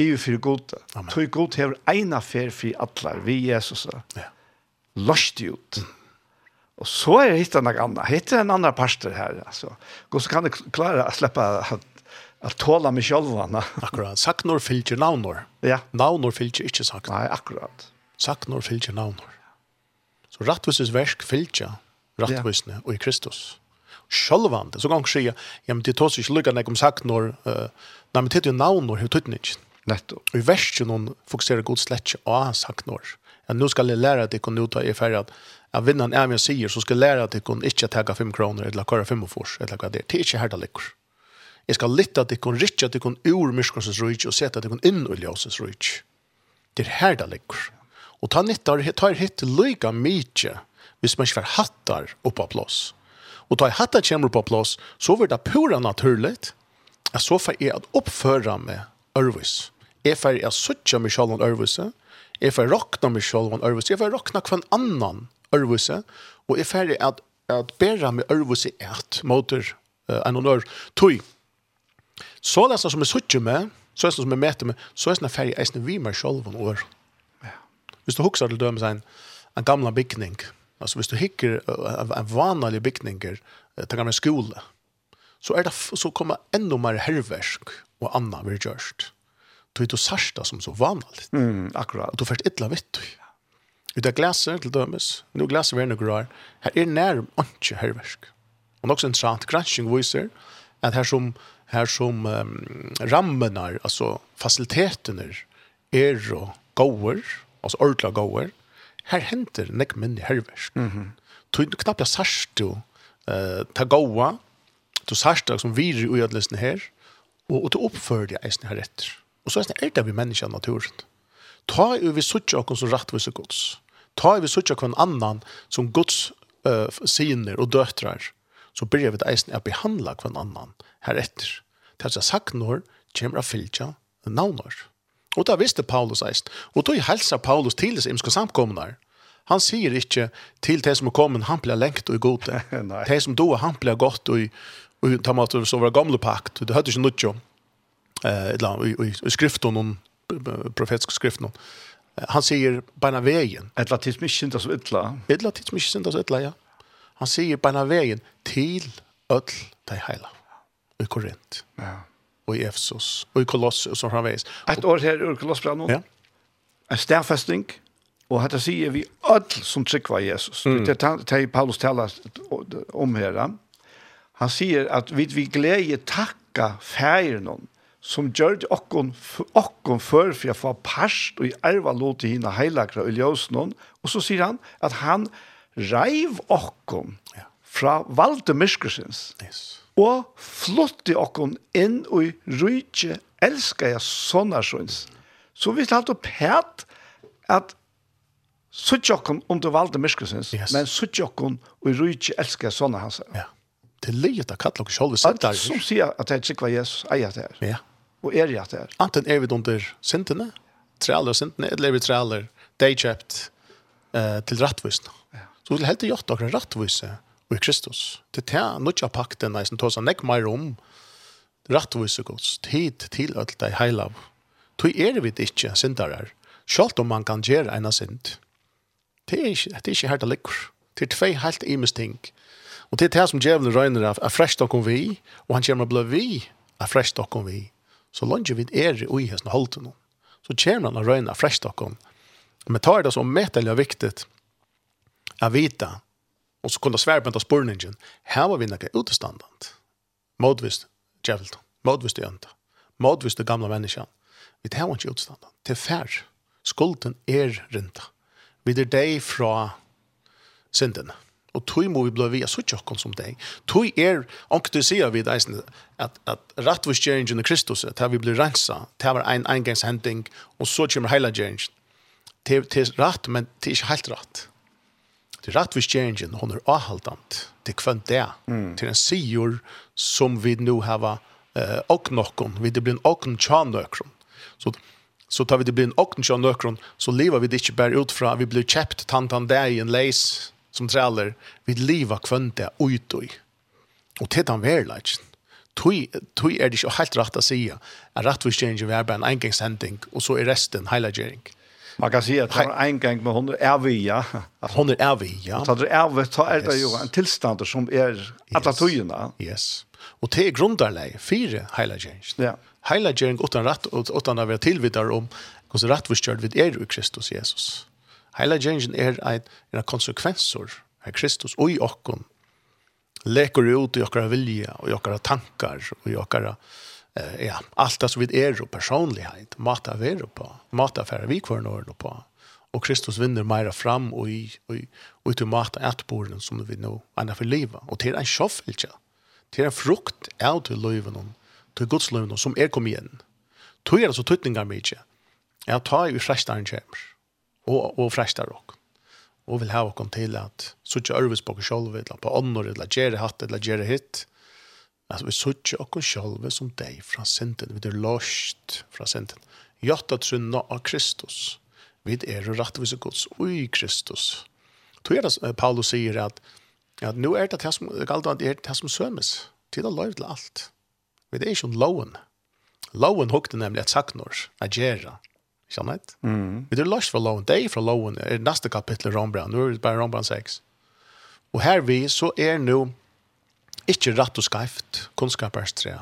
i for gode. Tøy gode hever eina fer for atler, vi Jesus. Ja. Lost ut. Mm. Og så er det hittet noe annet. Hittet en annan parster her. Altså. Og så kan jeg klare å slippe at, at tåle meg selv. Akkurat. Saknor fylger navnor. Ja. Navnor fylger ikke saknor. Nei, akkurat. Saknor fylger navnor. Så rattvises versk fylgja rattvisne og i Kristus. Sjølvande, så gong sier, ja, men det tås ikke lukka nek om sagt når, uh, nei, men det er jo navn når hur tøyden. Nettopp. Og i verset jo noen fokuserer god slett av sagt når. Ja, nu skal jeg lære at jeg kan ta i færre at at vinner er med sier, så skal jeg lære at jeg kan ikke tagga 5 kroner, eller kåre 5 og fors, eller hva det er. Det er ikke det likur. Jeg skal lytte at jeg kan rikja at jeg kan ur myskonsens rujtj, og sette at jeg kan inn i ljøsens rujtj. Det er herda likur. Ja Og ta nyttar, tar hitt lyga mykje, hvis man ikke får hattar oppa plås. Og ta hattar kommer oppa plås, så vil det pura naturligt, at så får jeg at oppføre meg ørvis. Jeg får jeg suttje meg selv om ørvise, jeg får råkne meg selv om ørvise, jeg får råkne hver annan ørvise, og jeg får jeg at, at bære meg ørvise et måter uh, enn og nør. Tøy, så det som jeg suttje meg, så er det som jeg møter meg, så er det som jeg får jeg eisne vi meg selv om ørvise hvis du husker til dømes en, en gamla byggning, alltså hvis du hickar en, en vanlig byggninger, til gamle skola, så, er det, så kommer enda mer herversk och annan vi görst. Du är du särsta som så vanligt. Mm, akkurat. Du først ytla vitt. Ut av glaset till dømes, nu glaset vi är några rar, her är närm ikke herversk. Och också en interessant, Gransking viser att här som här som um, rammenar, alltså faciliteterna, är og gåer, altså ordla gåer, her henter nek minni herversk. Mm -hmm. Du knappt jeg sørst du uh, ta gåa, du sørst deg som viri i adlesen her, og, og du oppfører deg eisen her etter. Og så er det vi menneska av naturen. Ta jo vi suttja okkur som rattvise gods. Ta jo vi suttja okkur annan som gods uh, siner og døtrar, så byrjar vi det eisen at behandla okkur annan her etter. Det er sagt når, kjemra fylja navnår. Og da visste Paulus eist. Og tog helsa Paulus til disse imske samkommunar. Han sier ikke til de som er kommet, han blir lengt og i gode. de som då, han blir godt og i, og ta mat så var gamla pakt. Det hade ju nåt ju. Eh la i i skriften om profetiska skriften. Han säger bara vägen. Ett latism inte syndas illa. Ett latism inte syndas illa ja. Han säger bara vägen till öll de hela. I Korint. Ja og i Efsos, og i Kolossus, og så framveis. Et år her ur Kolossbrannen, ja. en stærfestning, og dette sier vi ødel som tryggva Jesus. Mm. Det er Paulus taler om her. Han sier at vi, vi gleder takka færen som gjør det okkon, okkon før for jeg får parst og erva lov til henne heilagra og ljøsen og så sier han at han reiv okkon fra valde myrskursens. Yes og flotte okkon inn og rydtje elska jeg sånne sjøns. Så vi har hatt opp hæt at suttje okkon under valde myskelsens, yes. men suttje okkon og i rydtje elska jeg sånne hans. Ja. Det er livet av kattler og kjolde sindar. Som sier at jeg trykker Jesus, eier at her. Ja. Og er jeg at her. Anten er vi under sintene, trealer og sintene, eller er vi træler, dagkjøpt, eh, til rettvisene. Ja. Så vi vil helt gjort dere rettvisene i Kristus. Det er nødja pakten som tar seg nek mer om rattvise gods, tid til at det er heilav. Tog er vi det ikke syndere, selv om man kan gjøre en sind. Det er ikke, det er ikke her det ligger. Det er tvei helt imes ting. Og det er det som djevelen røyner av, er frest dere vi, og han kommer å bli vi, er frest dere vi. Så langt vi er i ui hesten holdt noen. Så kommer han å røyne av frest dere. Men tar det som metallig viktig, å vite og så kunde svære på inte spørningen, her var vi noe uteståndande. Modvist, Jevelt. Modvist är inte. Modvist det gamla menneskene. Vi tar ikke uteståndande. Det är färd. Skulden er renta. Vi er deg fra synden. Og tog må vi bli via så tjockon som deg. Tog er, og du sier vi eisen, at, at rattvistgeringen i Kristus, at vi blir rensa, det var en engangshending, og så kommer heila gjeringen. Det er rett, men det er ikke helt rätt til rätt hun er avhaldant til kvendt det, mm. til en sier som vi nå har eh, og noen, vi det blir en og tjanøkron. Så, så tar vi det blir en og tjanøkron, så lever vi det ikke bare ut fra, vi blir kjøpt tantan där i en leis som træler, vi lever kvendt det ut og Og til den verleggen, tui tui er det ikke helt rett å si at change er bare en engangshentning, og så er resten heilagering. Mm Man kan säga att var en gång med hundra är vi, ja. Hundra är vi, ja. Så det är vi, så är det ju en tillstånd som är alla tygna. Yes. Och det är grundarläge, fyra heilagjärns. Ja. Heilagjärn utan rätt, utan att vara tillvidar om hur rättvistgjörd vid er i Kristus Jesus. Heilagjärn är en en konsekvenser av Kristus och i okkon. Leker ut i okkara vilja och i okkara tankar och i okkara eh, ja, allt det som vi är och personlighet, mata vi er på, mata för vi kvar når på. Och Kristus vinner meira fram och i, och i, och i till mata ätborden som vi nu ändå för livet. Och till en tjoffelse, till en frukt av till livet, till Guds livet som er kom igen. Tog är så tydningar mycket. Jag tar ju frästaren kommer. Och, och frästar också og vil ha kom til at suttja ørvis på kjolv, eller på ånder, eller gjere hatt, eller gjere hitt, Alltså vi söker och oss själva som dig från synden. Vi er lost från synden. Hjärta trunna av Kristus. Vi er rättvisa Guds och i Kristus. Då er det Paulus säger att, att nu är det det som, allt det er det som sømes. Till att lov till allt. Vi är inte loven. Loven hukte nämligen et saknor, att göra. Känner du? Mm. Vi er lost fra loven. Det är loven. Det är nästa kapitel i Rombrand. Nu er det bare Rombrand 6. Och här vi så är nu Ikke rett og skreift, kunnskaperstre.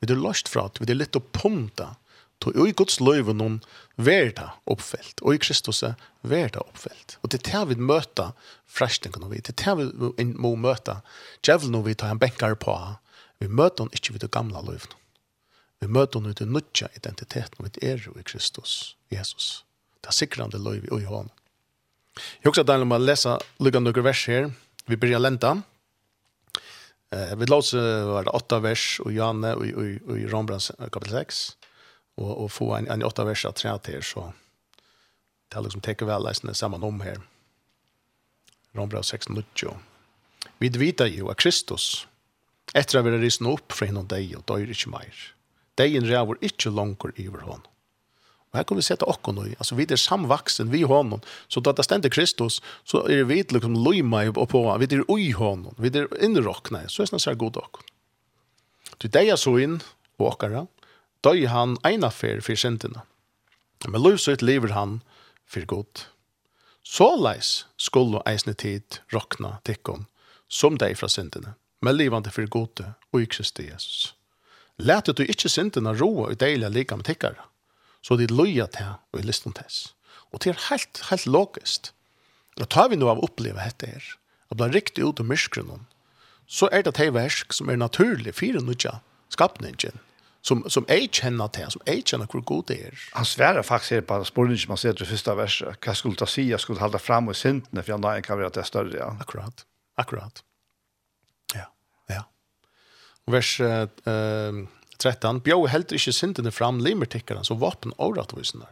Vi er løst fra at vi er litt å punta. Og i Guds løyve noen verda oppfylt, Og i Kristus er verda oppfylt. Og det er det vi møter frestingen vi. Det er det vi må møte djevelen vi tar en benkar på. Vi møter han ikke ved det gamle løyven. Vi møter han ut i nødja identiteten vi er i Kristus, Jesus. Det er sikrande løyve i hånden. Jeg husker at det er om å lese lykkende noen vers her. Vi begynner lenta. Eh, vi låts var det åtta vers och Janne och i i Rombrans kapitel 6 och och få en en åtta vers att träna till så det är liksom täcker väl läsna samman om här. Rombrans 6 nucho. Vi vet ju att Kristus efter att vi risen upp från honom dig och dör inte mer. Dejen rävar inte långt vår honom. Og her kan vi sette okken i. Altså, vi er samvaksen, vi er honom. Så da det stender Kristus, så er vi liksom loima og på Vi er ui honom, vi er innrokne. Så er det sånn god okken. Du deg er så inn, og okkara, døy han eina fer for sentene. Men løs ut lever han for god. Så leis skulle eisne tid rokna tikkon, som deg fra sentene, men livande for gode og i Kristi Jesus. Lætet du ikkje sentene roa i deile lika med tikkara så det løyer til og i listen til. Og det er helt, helt logisk. Og tar vi noe av å oppleve dette her, og blir riktig ut av myskgrunnen, så er det et versk som er naturlig for den nødja skapningen, som, som jeg kjenner til, som jeg kjenner hvor god det er. Han sverer faktisk her på spørningen som han sier til første verset, hva skulle ta si, jeg skulle holde frem i syndene, for jeg nøyen kan være at det er større, ja. Akkurat, akkurat. Ja, ja. Vers, uh, 13. Bjøy heldt ikke syndene fram limertikkerne som vapen og rettvisene.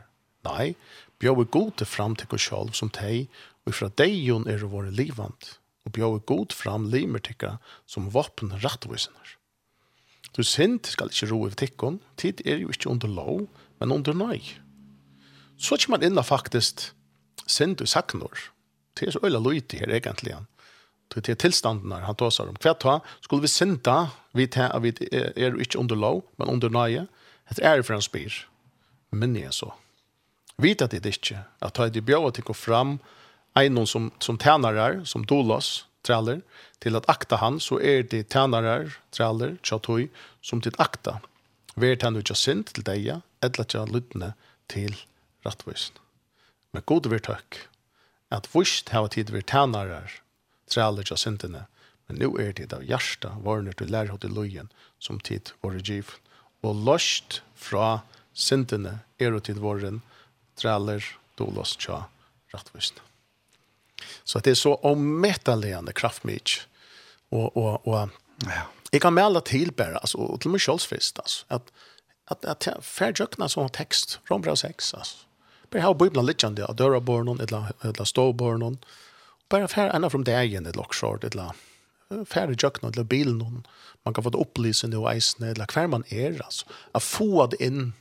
Nei, bjøy gode fram til oss selv som teg, og fra deg jon er våre livant, og bjøy god fram limertikkerne som vapen og rettvisene. Du synd skal ikke ro i tikkon, tid er jo ikke under lov, men under nøy. Så kommer man inn faktisk synd og saknor. Det er så øyla løyte her egentlig, Det tilstanden tillstånden han tar om. Hva ta? skulle vi synda, vi tar at vi är ikke under lov, men under nöje. Det er for en spyr. Men jeg så. Vita det ikke, at ta det bjöd att gå fram en som, som tjänarar, som dolas, träller, til at akta han, så er det tjänarar, träller, tjatoi, som til akta. Vär tjener ikke synd til deg, eller till lyttne til rattvisen. Men god virt hög, at vust hava tid vi tænarar træler til syndene. Men nå er det av hjärsta varner til lærhått i lojen som tid våre giv. Og løst fra syndene er det tid våren træler dolos tja rattvisne. Så det er så ommetalende kraftmyk. Og, og, og ja. jeg kan melde til bare, altså, og til meg selv altså, at, at, at jeg ferdjøkna sånn tekst, Rombra 6, altså. Bare her bøybla litt kjent det, at døra bør eller, eller bara färre ena från det igen ett lockshort ett la färre jökna eller bil någon man kan få det upplysa nu isen eller kvar man är alltså att få det in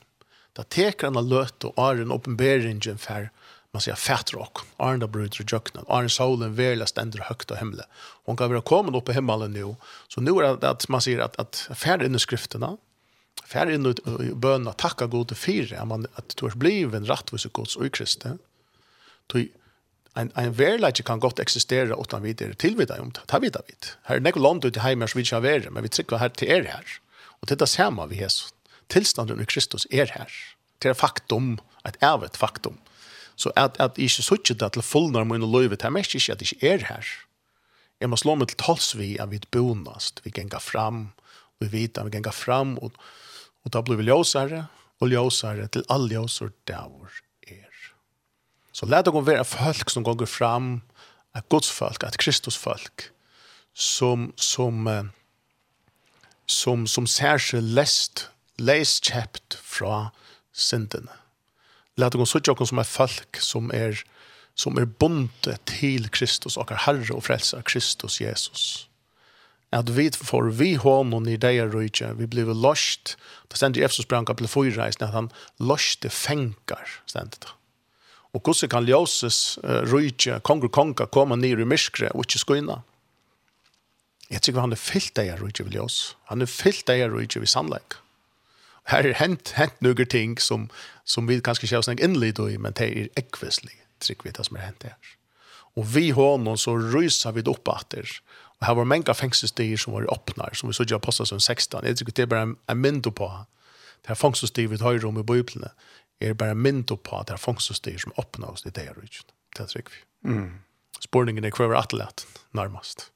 där teker en löt och är en uppenbarelse för man säger fett rock arnda bruder jökna arn solen vela ständer högt och himla hon kan vara kommen upp i himmelen nu så nu är det att man säger att att färre in i skrifterna färre in i bönerna tacka god till fyra man att du har blivit en rättvis och gods och kristen Tui en en verleik kan godt eksistere utan vidare tillvida om ta vidare vid. Her er några land ut i heimar som vi kör vidare, men vi trykker her til er her. Og til det samme vi är Tilstanden i Kristus er her. Det är faktum, et ärvet faktum. Så att att inte söka det til full när og lever det mest inte att det är her. Jeg må slå meg til tals vi att vi bonast, vi genga fram och vi vet at vi genga fram och och då blir vi ljusare og ljusare til all ljusor där. Så lät det vara folk som går fram, att Guds folk, att Kristus folk som som som som särskilt läst läst käpt från synden. Lät oss söka oss som är folk som är som är bundet till Kristus och Herre och frälsare Kristus Jesus at vi får vi honom i det røyke, vi blir lost, det stendte i Efsos branka til fyrreisen, at han loste fengar, stendte det. Og hvordan kan ljøses uh, rydtje, konger konga, komme ned i myskre og ikke skoina? Jeg tykker han er fyllt av rydtje ved ljøs. Han er fyllt av rydtje ved sannleik. Her er hent, hent noen ting som, som vi kanskje ikke har snakket innlid i, men det er ekvislig, trygg vi det som er hent her. Og vi hånden så ryser vi opp etter. Og her var mange fengselsdier som var åpner, som vi så ikke har postet som 16. Jeg tykker det er bare en, en mynd på. Det er fengselsdier vi tar om i bøyblene er bare mynd på at det er fangststyr som oss i det her rydgen. Det er vi. Mm. Spørningen er hver atlet, nærmest.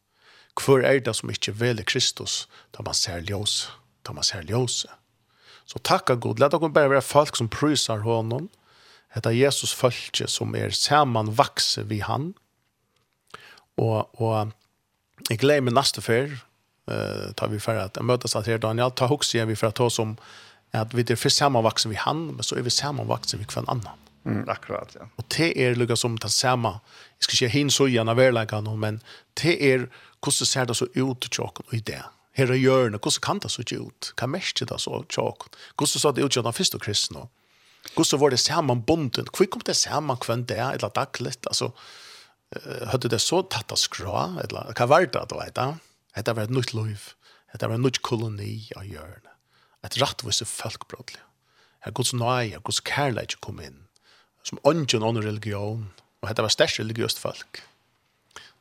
Hver er det som ikke veler Kristus, da man ser ljøse, da man ser ljøse. Så takka god, let dere bare være folk som prysar honom, Hetta Jesus følge som er saman vakse vi han. Og, og jeg gleder meg neste fyr, uh, tar vi for at jeg møtes at her Daniel, ta hos igjen vi for at ta som at vi er først sammenvaksen vi han, men så er vi sammenvaksen vi hver annan. Mm, akkurat, ja. Og det er lukket som det samme, jeg skal ikke hin så gjerne verlegge noe, men det er hvordan ser det så ut til åkken og i det. Her er hjørnet, hvordan kan det så ikke ut? Hva mest det så til? Hvordan så det ut til den første kristne? Hvordan var det sammenbunden? Hvor kom det sammen hvem det eller daglig? Altså, hadde det så tatt av skra, eller hva var det, du vet da? Hette var et nytt liv. Hette var en nytt koloni av hjørnet et rattvise folkbrådlig. Her Guds nøye, Guds kærleik kom inn, som ånden ånden religion, og dette var størst religiøst folk.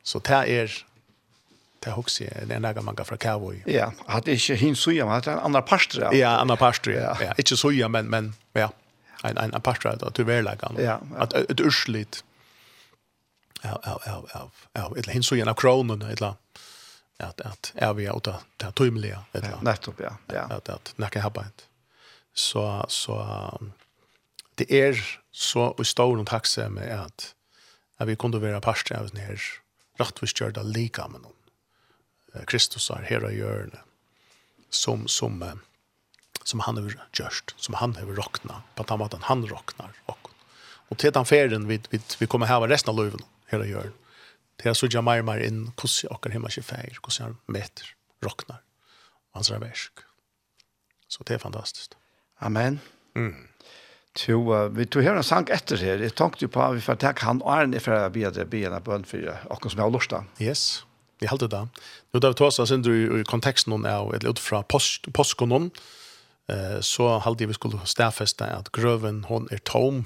Så det er, det er også er ene mange fra Kavoi. Ja, at det ikke hinn suja, men at det er en annen pastor. Ja, ja annen pastor, ja. ja. Ikke suja, men, men ja, en, en, en parster, at til verleggen. Ja, ja. At et urslit, ja, ja, ja, ja, ja, av, ja, av, av, av, av, av, av, av, av, av, av, av att att är vi åt att tymliga. Nettopp ja. Ja. Att att när kan hoppa Så så det är så og stor og tacksam med att att vi kunde vara pastor av ner rättvisgjorda lika med någon. Kristus är her og gjør det som som som han har gjort, som han har rocknat, på att han rocknar och och till den färden vi vi vi kommer här resten av livet här och gör det Det er så jeg mer og mer inn hvordan okker himmel ikke feir, hvordan han meter, råkner, og hans versk. Så det er fantastisk. Amen. Mm. Jo, uh, vi tog her en sang etter her. Jeg tenkte jo på at vi får takke han og Arne for å be det be en bønn for dere som har lyst da. Yes, vi heldig det. Nå da vi tar oss inn i konteksten av, eller ut fra post, påsken eh, så heldig vi skulle stedfeste at grøven, hon er tom,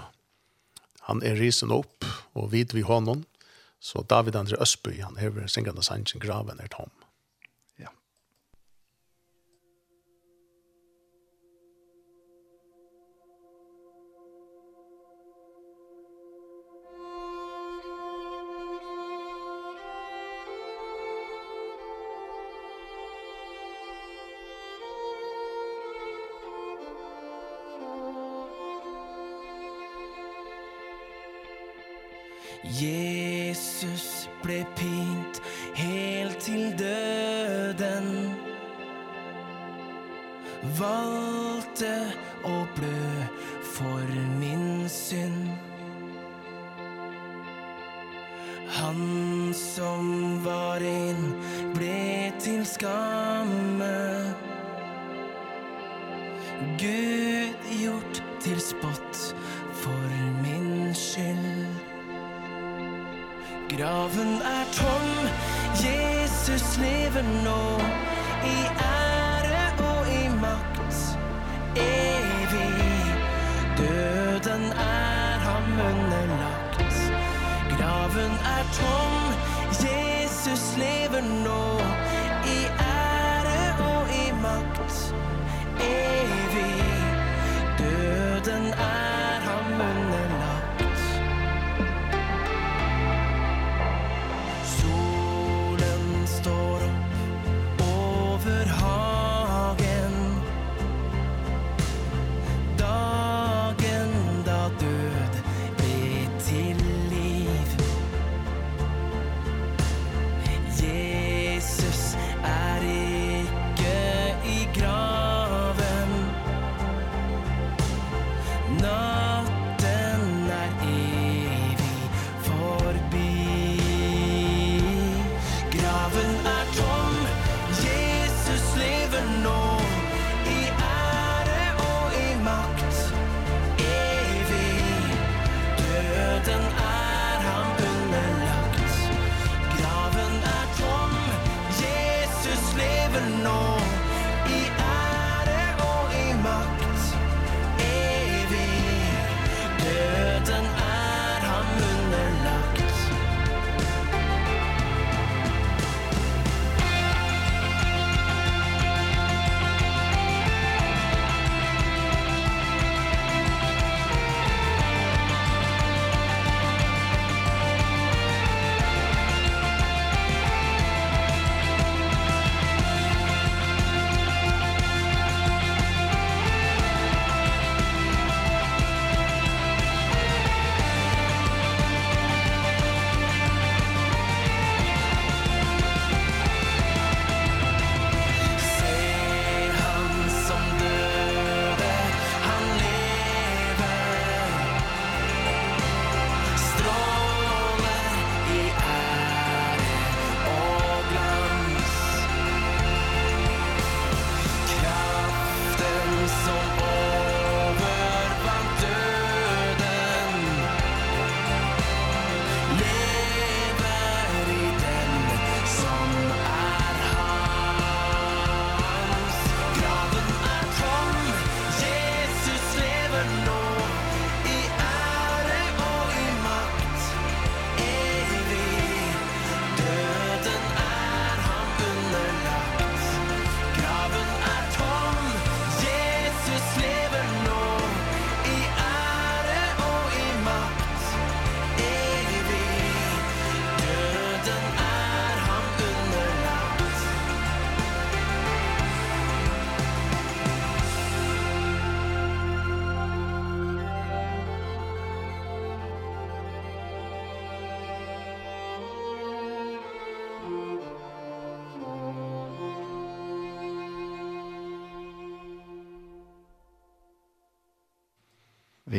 han er risen opp, og vid vi hånden, Så David André Østby, han hever syngende sannsyn graven er tom. Jesus ble pint helt til døden Valgte å blø for min synd. Han som var inn ble til skamme. Gud gjort til spott. Graven er tom, Jesus lever nå. I ære og i makt, evig. Døden er ham underlagt Graven er tom, Jesus lever nå. I ære og i makt, evig. Døden er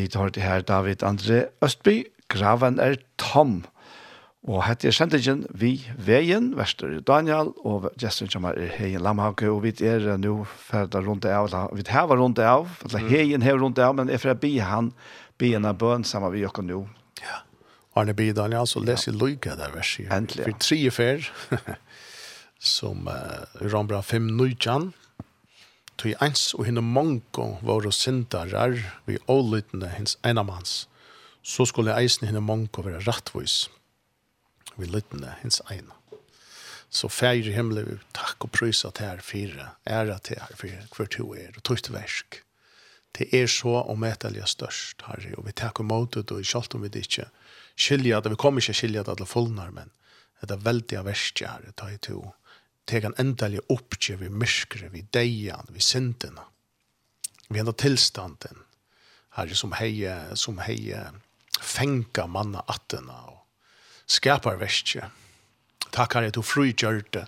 Vi tar det her David André Østby, graven er tom. Og hette er sendingen vi veien, Vester Daniel, og gjesten kommer er Heien Lamhauke, og vi er nå ferdig rundt av, eller vi har rundt av, eller Heien har rundt av, men er fra be han, be en av bøn sammen vi gjør nå. Ja, Arne B. Daniel, så leser ja. Luka der verset. Endelig, ja. For tre fer, som uh, Rambra 5 Nujjan, tog eins og hinne mongo våre syndarar vi ålytende hins einamans, så skulle eisen hinne mongo være rattvis vi lytende hins eina. Så fær i himmelen vi takk og prysa til her fire, æra til her fire, hver to er, og tøyst versk. Det er så og metalja størst, Harry, og vi takk og det, og sjalt om vi det ikke skilja, det, vi kommer ikke skilja det alle fullnar, men det er veldig av verst, Harry, ta i to, og tek han endelig oppgje vi myskre, vi deian, vi syndene. Vi enda tilstanden, herre, som heie, som heie, fenga manna attena og skapar vestje. Takk herre, du frugjørte,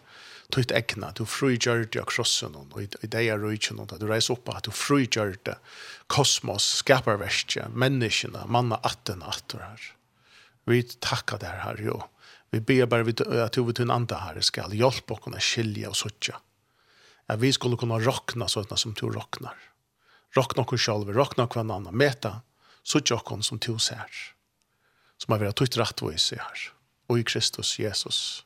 tutt egna, du frugjørte av krossen og i deia rujtjen og du reis oppa, du frugjørte kosmos, skapar vestje, menneskene, manna attena attur her. Vi takka der herre, jo. Vi ber bare vi att vi til en andre her skal hjelpe och kunna skilja og söka. At vi skulle kunne rockna sånn som du rocknar. Rockna oss själva, rockna kvar annan, mäta söka oss som du ser. Som har vært tutt rätt vad vi ser. I Kristus Jesus.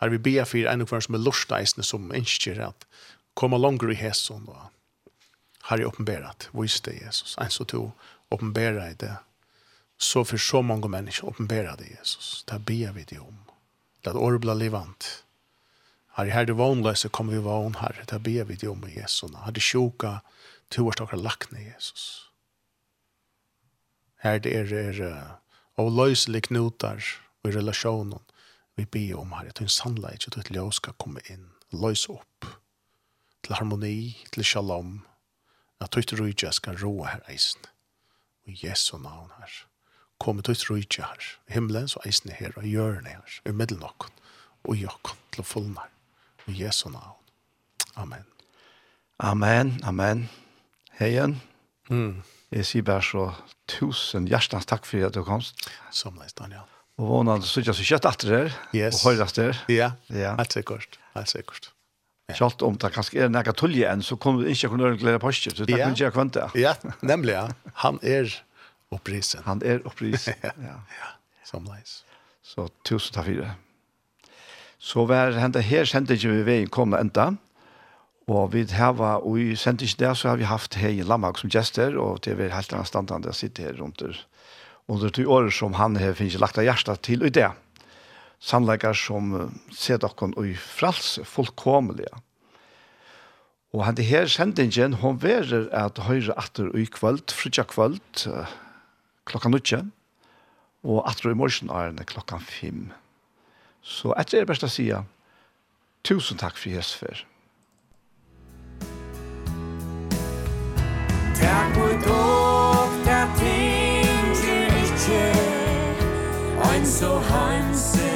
Her vi ber for en och hver som er lustna som ønsker at komme längre i hässon. har är uppenbarat, visst det Jesus. En så to uppenbara i det så för så många människor uppenbarade Jesus. Det ber vi dig om. Det att året blir livant. Herre, herre, du vanlösa kommer vi vara on, herre. Det ber vi dig om i Jesus. Herre, sjuka, du har stakar lagt ner Jesus. Herre, det är er, avlösliga knutar i relationen. Vi ber om, herre, att en sannleik och ett ljus ska komma in. Lös upp till harmoni, till shalom. Att ditt rujtja ska roa här eisen. Och i Jesu navn, herre kommer til å rydde her. Himmelen så eisen her, og gjør det her, i middel av og gjør oss til å fullne her. I Jesu navn. Amen. Amen, amen. Heien. Mm. Jeg sier bare så tusen hjertens takk for at du komst. Samleis, Daniel. Og vånad så ikke så kjøtt etter her, yes. og høyres der. Ja, ja. helt sikkert, helt sikkert. Ja. Kjalt om det kanskje er nægget tulje enn, så kommer du ikke kunne glede på så det kan du ikke kvante. Ja, nemlig, ja. Han er opprisen. Han er opprisen, ja. ja, samleis. Så tusen takk for det. Så var hentet her, sendte ikke vi veien komme enda. Og vi hava, og i sendte ikke det, så har vi haft her i Lammag som gjester, og det er helt annet standande å sitte her rundt der. Under de året som han har finnes lagt av hjertet til i det. Sannleggere som ser dere i fralse, fullkomlige. Og henne her sendingen, hun verer at høyre atter i kvöld, frutja kvöld, klokka nødtje, og atro i morgen er det klokka fem. Så etter er det beste å si, tusen takk for Jesus for. Takk for dog, takk ting, du ikke, ein så hansen.